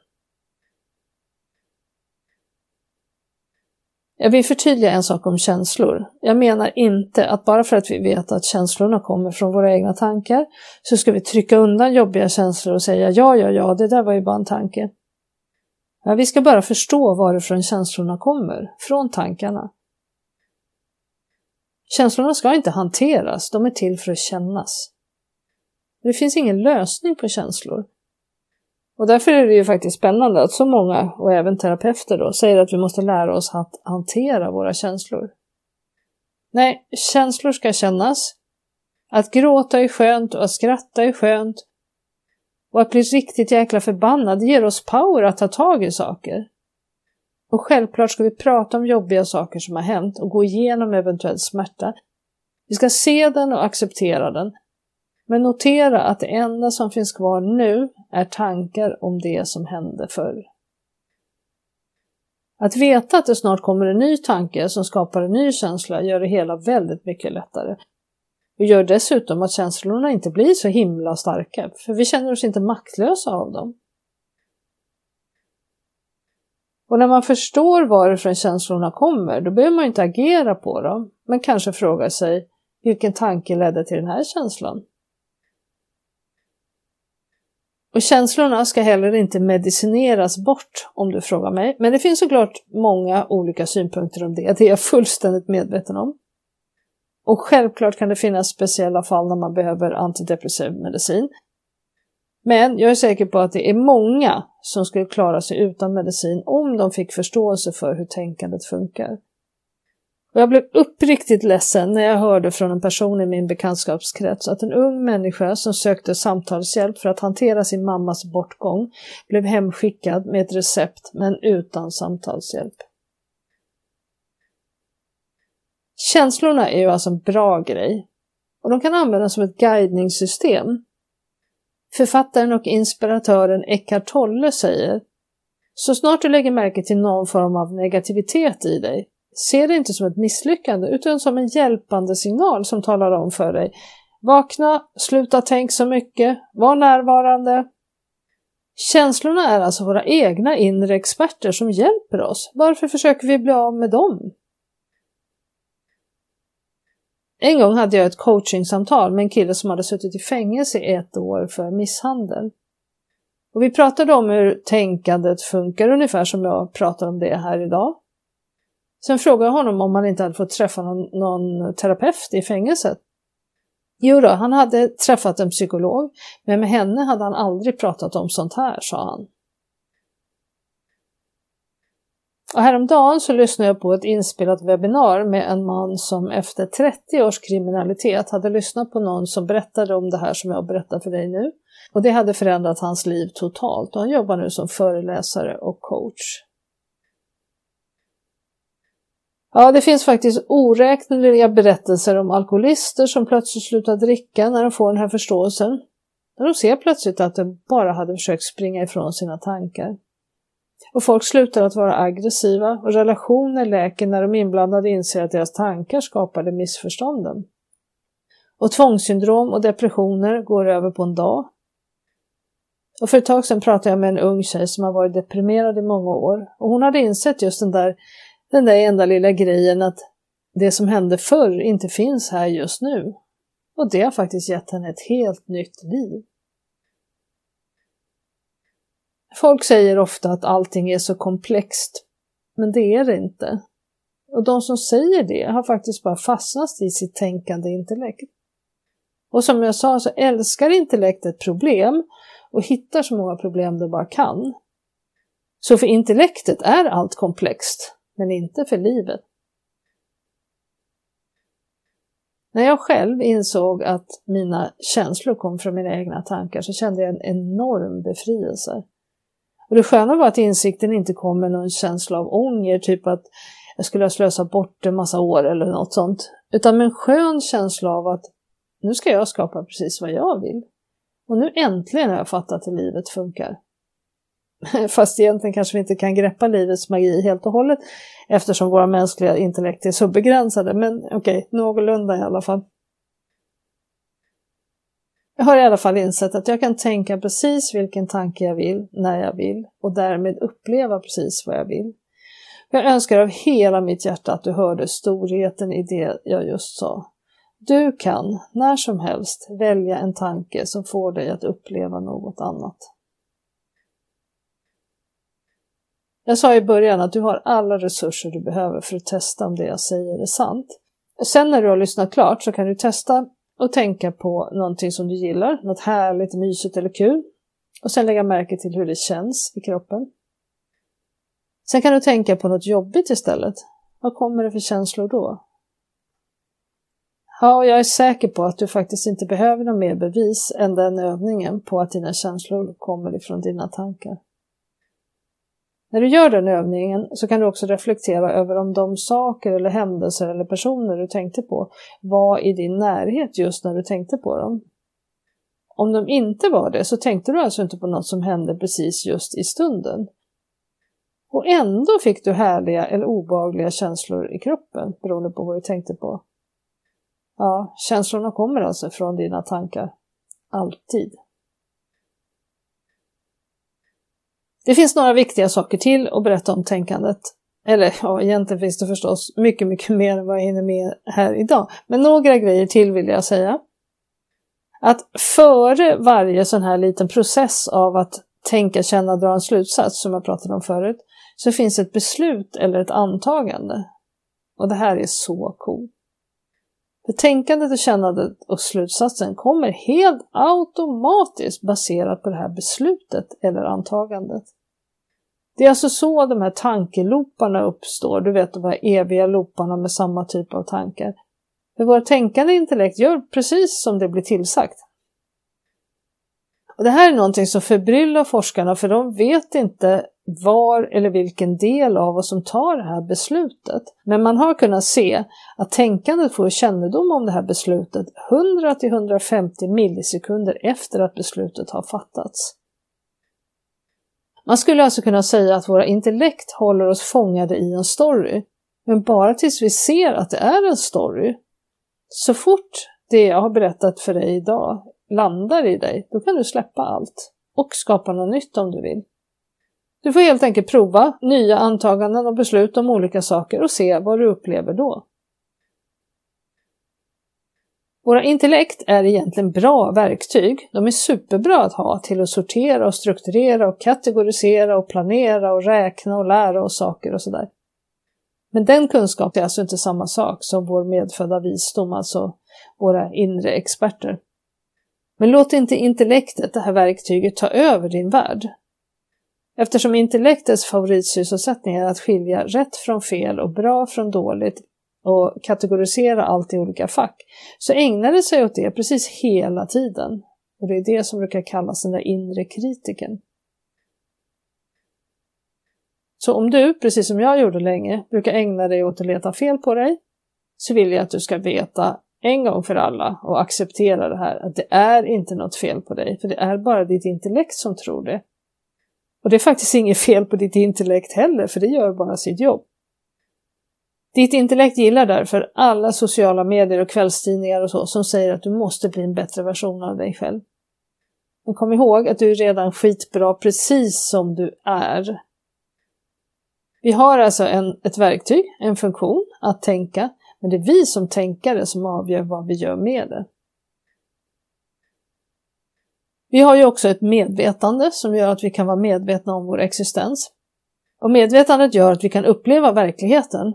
Jag vill förtydliga en sak om känslor. Jag menar inte att bara för att vi vet att känslorna kommer från våra egna tankar så ska vi trycka undan jobbiga känslor och säga ja, ja, ja, det där var ju bara en tanke. Ja, vi ska bara förstå varifrån känslorna kommer, från tankarna. Känslorna ska inte hanteras, de är till för att kännas. Det finns ingen lösning på känslor. Och därför är det ju faktiskt spännande att så många, och även terapeuter då, säger att vi måste lära oss att hantera våra känslor. Nej, känslor ska kännas. Att gråta är skönt och att skratta är skönt och att bli riktigt jäkla förbannad ger oss power att ta tag i saker. Och självklart ska vi prata om jobbiga saker som har hänt och gå igenom eventuell smärta. Vi ska se den och acceptera den. Men notera att det enda som finns kvar nu är tankar om det som hände förr. Att veta att det snart kommer en ny tanke som skapar en ny känsla gör det hela väldigt mycket lättare och gör dessutom att känslorna inte blir så himla starka, för vi känner oss inte maktlösa av dem. Och när man förstår varifrån känslorna kommer, då behöver man inte agera på dem, men kanske fråga sig vilken tanke ledde till den här känslan? Och känslorna ska heller inte medicineras bort om du frågar mig, men det finns såklart många olika synpunkter om det, det är jag fullständigt medveten om. Och självklart kan det finnas speciella fall när man behöver antidepressiv medicin. Men jag är säker på att det är många som skulle klara sig utan medicin om de fick förståelse för hur tänkandet funkar. Och jag blev uppriktigt ledsen när jag hörde från en person i min bekantskapskrets att en ung människa som sökte samtalshjälp för att hantera sin mammas bortgång blev hemskickad med ett recept men utan samtalshjälp. Känslorna är ju alltså en bra grej och de kan användas som ett guidningssystem. Författaren och inspiratören Eckart Tolle säger Så snart du lägger märke till någon form av negativitet i dig, se det inte som ett misslyckande utan som en hjälpande signal som talar om för dig Vakna, sluta tänk så mycket, var närvarande. Känslorna är alltså våra egna inre experter som hjälper oss. Varför försöker vi bli av med dem? En gång hade jag ett coachingsamtal med en kille som hade suttit i fängelse i ett år för misshandel. Och vi pratade om hur tänkandet funkar, ungefär som jag pratar om det här idag. Sen frågade jag honom om han inte hade fått träffa någon, någon terapeut i fängelset. Jo då, han hade träffat en psykolog, men med henne hade han aldrig pratat om sånt här, sa han. Och häromdagen så lyssnade jag på ett inspelat webbinar med en man som efter 30 års kriminalitet hade lyssnat på någon som berättade om det här som jag berättar för dig nu. Och det hade förändrat hans liv totalt och han jobbar nu som föreläsare och coach. Ja, det finns faktiskt oräkneliga berättelser om alkoholister som plötsligt slutar dricka när de får den här förståelsen. När de ser plötsligt att de bara hade försökt springa ifrån sina tankar. Och folk slutar att vara aggressiva och relationer läker när de inblandade inser att deras tankar skapade missförstånden. Och tvångssyndrom och depressioner går över på en dag. Och för ett tag sedan pratade jag med en ung tjej som har varit deprimerad i många år och hon hade insett just den där, den där enda lilla grejen att det som hände förr inte finns här just nu. Och det har faktiskt gett henne ett helt nytt liv. Folk säger ofta att allting är så komplext, men det är det inte. Och de som säger det har faktiskt bara fastnat i sitt tänkande intellekt. Och som jag sa så älskar intellektet problem och hittar så många problem det bara kan. Så för intellektet är allt komplext, men inte för livet. När jag själv insåg att mina känslor kom från mina egna tankar så kände jag en enorm befrielse. Och det sköna var att insikten inte kom med någon känsla av ånger, typ att jag skulle ha slösat bort en massa år eller något sånt, utan med en skön känsla av att nu ska jag skapa precis vad jag vill. Och nu äntligen har jag fattat hur livet funkar. Fast egentligen kanske vi inte kan greppa livets magi helt och hållet eftersom våra mänskliga intellekt är så begränsade, men okej, okay, någorlunda i alla fall. Jag har i alla fall insett att jag kan tänka precis vilken tanke jag vill, när jag vill och därmed uppleva precis vad jag vill. Jag önskar av hela mitt hjärta att du hörde storheten i det jag just sa. Du kan när som helst välja en tanke som får dig att uppleva något annat. Jag sa i början att du har alla resurser du behöver för att testa om det jag säger är sant. Sen när du har lyssnat klart så kan du testa och tänka på någonting som du gillar, något härligt, mysigt eller kul. Och sen lägga märke till hur det känns i kroppen. Sen kan du tänka på något jobbigt istället. Vad kommer det för känslor då? Ja, och jag är säker på att du faktiskt inte behöver något mer bevis än den övningen på att dina känslor kommer ifrån dina tankar. När du gör den övningen så kan du också reflektera över om de saker eller händelser eller personer du tänkte på var i din närhet just när du tänkte på dem. Om de inte var det så tänkte du alltså inte på något som hände precis just i stunden. Och ändå fick du härliga eller obehagliga känslor i kroppen beroende på vad du tänkte på. Ja, känslorna kommer alltså från dina tankar. Alltid. Det finns några viktiga saker till att berätta om tänkandet. Eller ja, egentligen finns det förstås mycket, mycket mer än vad jag hinner med här idag. Men några grejer till vill jag säga. Att före varje sån här liten process av att tänka, känna, dra en slutsats, som jag pratade om förut, så finns ett beslut eller ett antagande. Och det här är så coolt. För tänkandet och kännandet och slutsatsen kommer helt automatiskt baserat på det här beslutet eller antagandet. Det är alltså så de här tankeloparna uppstår, du vet de här eviga looparna med samma typ av tankar. För vårt tänkande intellekt gör precis som det blir tillsagt. Och det här är någonting som förbryllar forskarna för de vet inte var eller vilken del av oss som tar det här beslutet. Men man har kunnat se att tänkandet får kännedom om det här beslutet 100 till 150 millisekunder efter att beslutet har fattats. Man skulle alltså kunna säga att våra intellekt håller oss fångade i en story, men bara tills vi ser att det är en story. Så fort det jag har berättat för dig idag landar i dig, då kan du släppa allt. och skapa något nytt om du vill. Du får helt enkelt prova nya antaganden och beslut om olika saker och se vad du upplever då. Våra intellekt är egentligen bra verktyg. De är superbra att ha till att sortera och strukturera och kategorisera och planera och räkna och lära oss saker och sådär. Men den kunskapen är alltså inte samma sak som vår medfödda visdom, alltså våra inre experter. Men låt inte intellektet, det här verktyget, ta över din värld. Eftersom intellektets favoritsysselsättning är att skilja rätt från fel och bra från dåligt och kategorisera allt i olika fack, så ägnar sig åt det precis hela tiden. Och det är det som brukar kallas den där inre kritiken. Så om du, precis som jag gjorde länge, brukar ägna dig åt att leta fel på dig, så vill jag att du ska veta en gång för alla och acceptera det här, att det är inte något fel på dig, för det är bara ditt intellekt som tror det. Och det är faktiskt inget fel på ditt intellekt heller, för det gör bara sitt jobb. Ditt intellekt gillar därför alla sociala medier och kvällstidningar och så som säger att du måste bli en bättre version av dig själv. Men kom ihåg att du är redan skitbra precis som du är. Vi har alltså en, ett verktyg, en funktion, att tänka, men det är vi som tänkare som avgör vad vi gör med det. Vi har ju också ett medvetande som gör att vi kan vara medvetna om vår existens. Och medvetandet gör att vi kan uppleva verkligheten.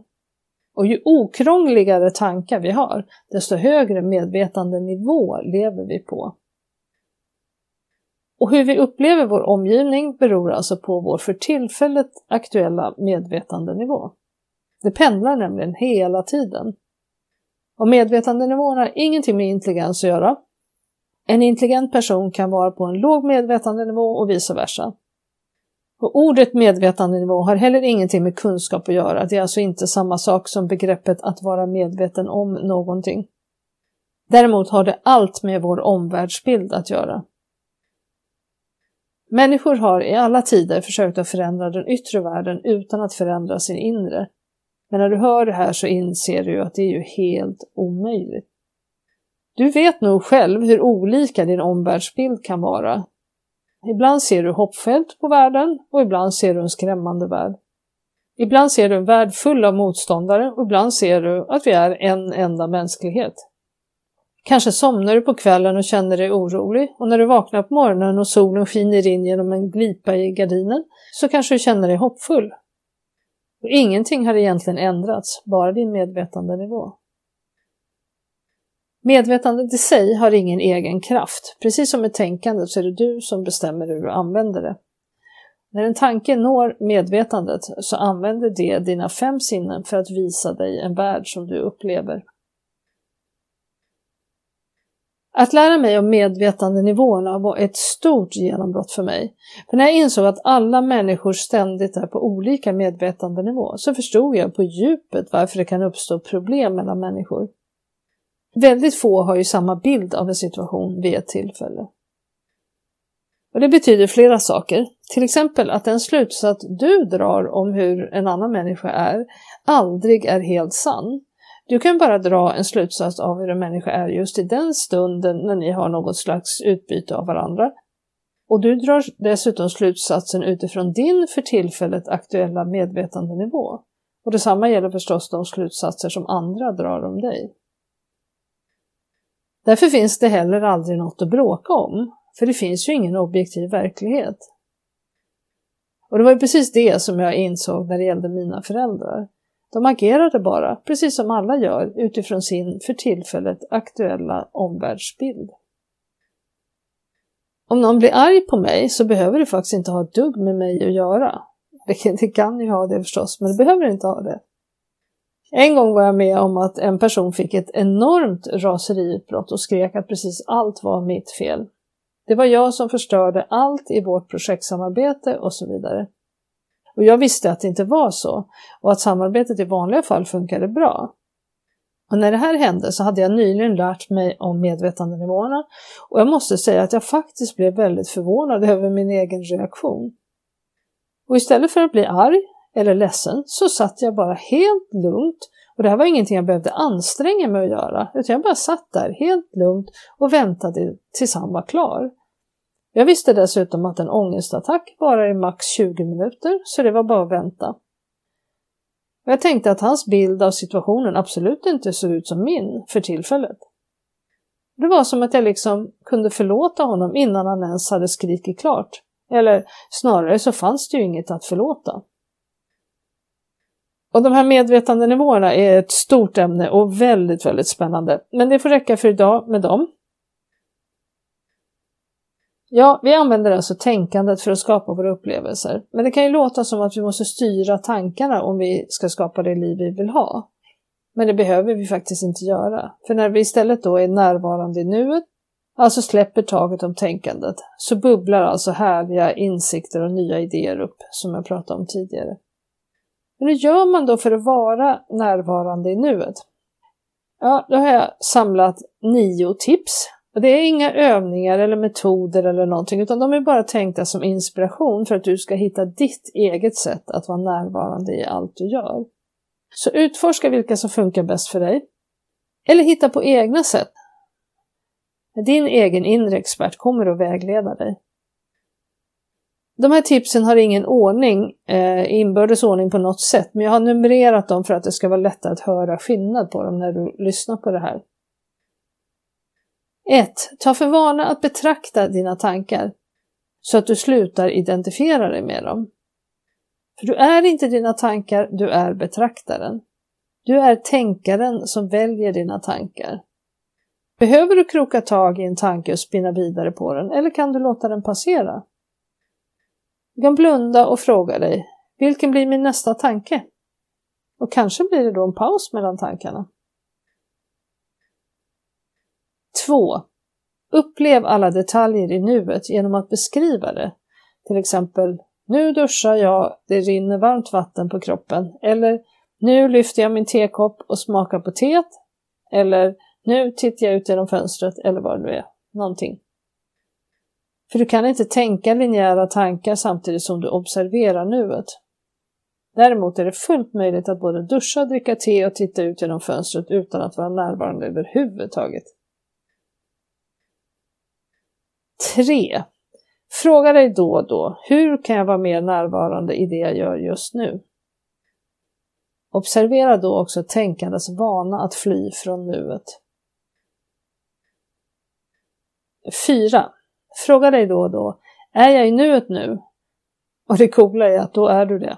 Och ju okrångligare tankar vi har, desto högre medvetandenivå lever vi på. Och hur vi upplever vår omgivning beror alltså på vår för tillfället aktuella medvetandenivå. Det pendlar nämligen hela tiden. Och medvetandenivån har ingenting med intelligens att göra. En intelligent person kan vara på en låg medvetandenivå och vice versa. Och ordet medvetandenivå har heller ingenting med kunskap att göra. Det är alltså inte samma sak som begreppet att vara medveten om någonting. Däremot har det allt med vår omvärldsbild att göra. Människor har i alla tider försökt att förändra den yttre världen utan att förändra sin inre. Men när du hör det här så inser du att det är ju helt omöjligt. Du vet nog själv hur olika din omvärldsbild kan vara. Ibland ser du hoppfullt på världen och ibland ser du en skrämmande värld. Ibland ser du en värld full av motståndare och ibland ser du att vi är en enda mänsklighet. Kanske somnar du på kvällen och känner dig orolig och när du vaknar på morgonen och solen skiner in genom en glipa i gardinen så kanske du känner dig hoppfull. Och ingenting har egentligen ändrats, bara din medvetandenivå. Medvetandet i sig har ingen egen kraft. Precis som med tänkandet så är det du som bestämmer hur du använder det. När en tanke når medvetandet så använder det dina fem sinnen för att visa dig en värld som du upplever. Att lära mig om medvetandenivåerna var ett stort genombrott för mig. För när jag insåg att alla människor ständigt är på olika medvetandenivå så förstod jag på djupet varför det kan uppstå problem mellan människor. Väldigt få har ju samma bild av en situation vid ett tillfälle. Och det betyder flera saker. Till exempel att den slutsats du drar om hur en annan människa är aldrig är helt sann. Du kan bara dra en slutsats av hur en människa är just i den stunden när ni har något slags utbyte av varandra. Och du drar dessutom slutsatsen utifrån din för tillfället aktuella medvetandenivå. Och detsamma gäller förstås de slutsatser som andra drar om dig. Därför finns det heller aldrig något att bråka om, för det finns ju ingen objektiv verklighet. Och det var ju precis det som jag insåg när det gällde mina föräldrar. De agerade bara, precis som alla gör, utifrån sin för tillfället aktuella omvärldsbild. Om någon blir arg på mig så behöver det faktiskt inte ha ett dugg med mig att göra. Det kan ju ha det förstås, men det behöver inte ha det. En gång var jag med om att en person fick ett enormt raseriutbrott och skrek att precis allt var mitt fel. Det var jag som förstörde allt i vårt projektsamarbete och så vidare. Och jag visste att det inte var så och att samarbetet i vanliga fall funkade bra. Och när det här hände så hade jag nyligen lärt mig om medvetandenivåerna och jag måste säga att jag faktiskt blev väldigt förvånad över min egen reaktion. Och istället för att bli arg eller ledsen så satt jag bara helt lugnt och det här var ingenting jag behövde anstränga mig att göra utan jag bara satt där helt lugnt och väntade tills han var klar. Jag visste dessutom att en ångestattack bara är max 20 minuter, så det var bara att vänta. Jag tänkte att hans bild av situationen absolut inte såg ut som min för tillfället. Det var som att jag liksom kunde förlåta honom innan han ens hade skrikit klart. Eller snarare så fanns det ju inget att förlåta. Och de här medvetandenivåerna är ett stort ämne och väldigt, väldigt spännande. Men det får räcka för idag med dem. Ja, vi använder alltså tänkandet för att skapa våra upplevelser. Men det kan ju låta som att vi måste styra tankarna om vi ska skapa det liv vi vill ha. Men det behöver vi faktiskt inte göra. För när vi istället då är närvarande i nuet, alltså släpper taget om tänkandet, så bubblar alltså härliga insikter och nya idéer upp, som jag pratade om tidigare. Hur gör man då för att vara närvarande i nuet? Ja, då har jag samlat nio tips. Och det är inga övningar eller metoder eller någonting, utan de är bara tänkta som inspiration för att du ska hitta ditt eget sätt att vara närvarande i allt du gör. Så utforska vilka som funkar bäst för dig. Eller hitta på egna sätt. Din egen inre expert kommer att vägleda dig. De här tipsen har ingen ordning, eh, inbördes ordning på något sätt, men jag har numrerat dem för att det ska vara lättare att höra skillnad på dem när du lyssnar på det här. 1. Ta för vana att betrakta dina tankar så att du slutar identifiera dig med dem. För du är inte dina tankar, du är betraktaren. Du är tänkaren som väljer dina tankar. Behöver du kroka tag i en tanke och spinna vidare på den eller kan du låta den passera? Du kan blunda och fråga dig, vilken blir min nästa tanke? Och kanske blir det då en paus mellan tankarna. 2. Upplev alla detaljer i nuet genom att beskriva det. Till exempel, nu duschar jag, det rinner varmt vatten på kroppen. Eller, nu lyfter jag min tekopp och smakar på teet. Eller, nu tittar jag ut genom fönstret, eller vad det nu är. Någonting. För du kan inte tänka linjära tankar samtidigt som du observerar nuet. Däremot är det fullt möjligt att både duscha, dricka te och titta ut genom fönstret utan att vara närvarande överhuvudtaget. 3. Fråga dig då och då, hur kan jag vara mer närvarande i det jag gör just nu? Observera då också tänkandets vana att fly från nuet. 4. Fråga dig då och då, är jag i nuet nu? Och det coola är att då är du det.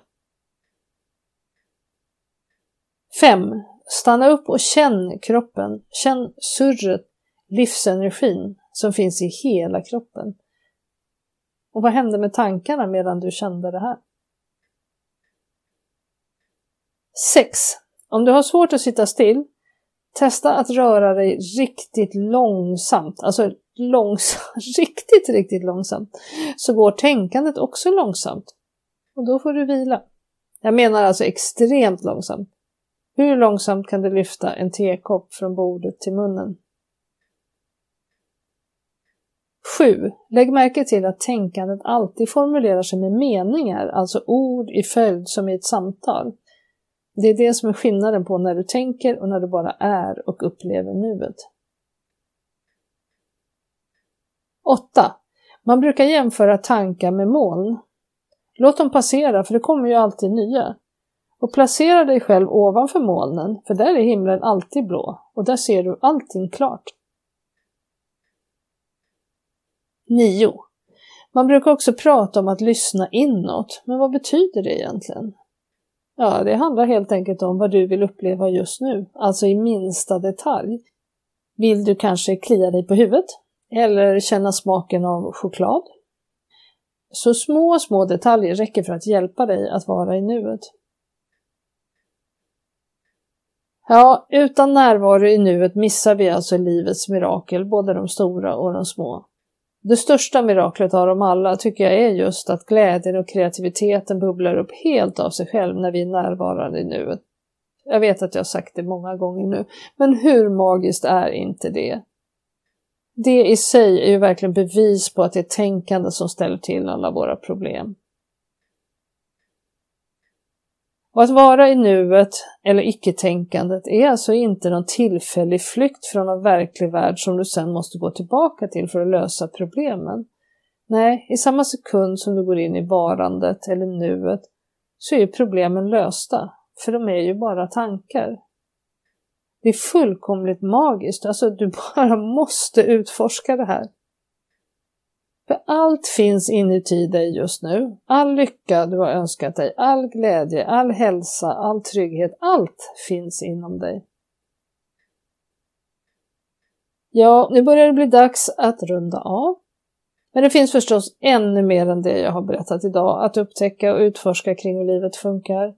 5. Stanna upp och känn kroppen. Känn surret, livsenergin som finns i hela kroppen. Och vad hände med tankarna medan du kände det här? 6. Om du har svårt att sitta still, testa att röra dig riktigt långsamt, alltså långsamt, riktigt, riktigt långsamt, så går tänkandet också långsamt. Och då får du vila. Jag menar alltså extremt långsamt. Hur långsamt kan du lyfta en tekopp från bordet till munnen? 7. Lägg märke till att tänkandet alltid formulerar sig med meningar, alltså ord i följd som i ett samtal. Det är det som är skillnaden på när du tänker och när du bara är och upplever nuet. 8. Man brukar jämföra tankar med moln. Låt dem passera, för det kommer ju alltid nya. Och placera dig själv ovanför molnen, för där är himlen alltid blå och där ser du allting klart. 9. Man brukar också prata om att lyssna inåt, men vad betyder det egentligen? Ja, det handlar helt enkelt om vad du vill uppleva just nu, alltså i minsta detalj. Vill du kanske klia dig på huvudet? Eller känna smaken av choklad? Så små, små detaljer räcker för att hjälpa dig att vara i nuet. Ja, utan närvaro i nuet missar vi alltså livets mirakel, både de stora och de små. Det största miraklet av dem alla tycker jag är just att glädjen och kreativiteten bubblar upp helt av sig själv när vi är närvarande i nuet. Jag vet att jag har sagt det många gånger nu, men hur magiskt är inte det? Det i sig är ju verkligen bevis på att det är tänkande som ställer till alla våra problem. Och att vara i nuet, eller icke-tänkandet, är alltså inte någon tillfällig flykt från en verklig värld som du sen måste gå tillbaka till för att lösa problemen. Nej, i samma sekund som du går in i varandet eller nuet så är ju problemen lösta, för de är ju bara tankar. Det är fullkomligt magiskt, alltså du bara måste utforska det här. För allt finns inuti dig just nu. All lycka du har önskat dig, all glädje, all hälsa, all trygghet, allt finns inom dig. Ja, nu börjar det bli dags att runda av. Men det finns förstås ännu mer än det jag har berättat idag att upptäcka och utforska kring hur livet funkar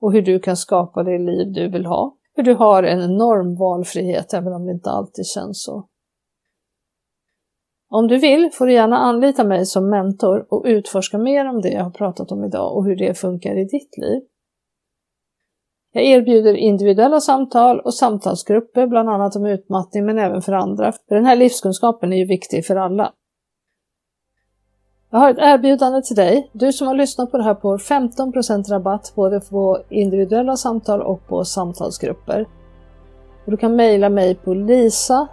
och hur du kan skapa det liv du vill ha. För du har en enorm valfrihet även om det inte alltid känns så. Om du vill får du gärna anlita mig som mentor och utforska mer om det jag har pratat om idag och hur det funkar i ditt liv. Jag erbjuder individuella samtal och samtalsgrupper, bland annat om utmattning men även för andra. För den här livskunskapen är ju viktig för alla. Jag har ett erbjudande till dig. Du som har lyssnat på det här får 15% rabatt både på individuella samtal och på samtalsgrupper. Och du kan mejla mig på lisa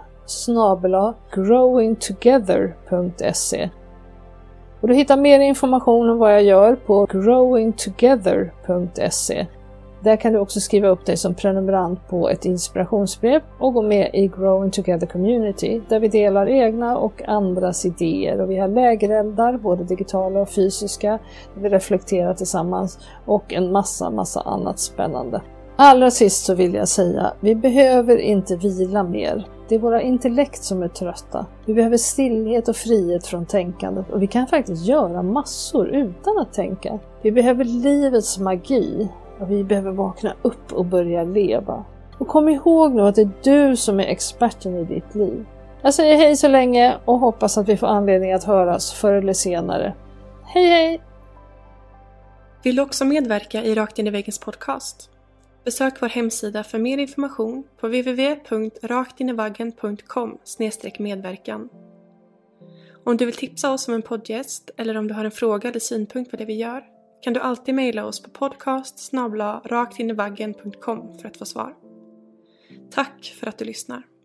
growingtogether.se och Du hittar mer information om vad jag gör på growingtogether.se där kan du också skriva upp dig som prenumerant på ett inspirationsbrev och gå med i Growing Together Community där vi delar egna och andras idéer och vi har lägereldar, både digitala och fysiska, där vi reflekterar tillsammans och en massa, massa annat spännande. Allra sist så vill jag säga, vi behöver inte vila mer. Det är våra intellekt som är trötta. Vi behöver stillhet och frihet från tänkandet och vi kan faktiskt göra massor utan att tänka. Vi behöver livets magi och vi behöver vakna upp och börja leva. Och kom ihåg nu att det är du som är experten i ditt liv. Jag säger hej så länge och hoppas att vi får anledning att höras förr eller senare. Hej hej! Vill du också medverka i Rakt in i väggens podcast? Besök vår hemsida för mer information på www.raktinivaggen.com medverkan. Om du vill tipsa oss om en poddgäst eller om du har en fråga eller synpunkt på det vi gör kan du alltid mejla oss på podcast raktinivaggen.com för att få svar. Tack för att du lyssnar!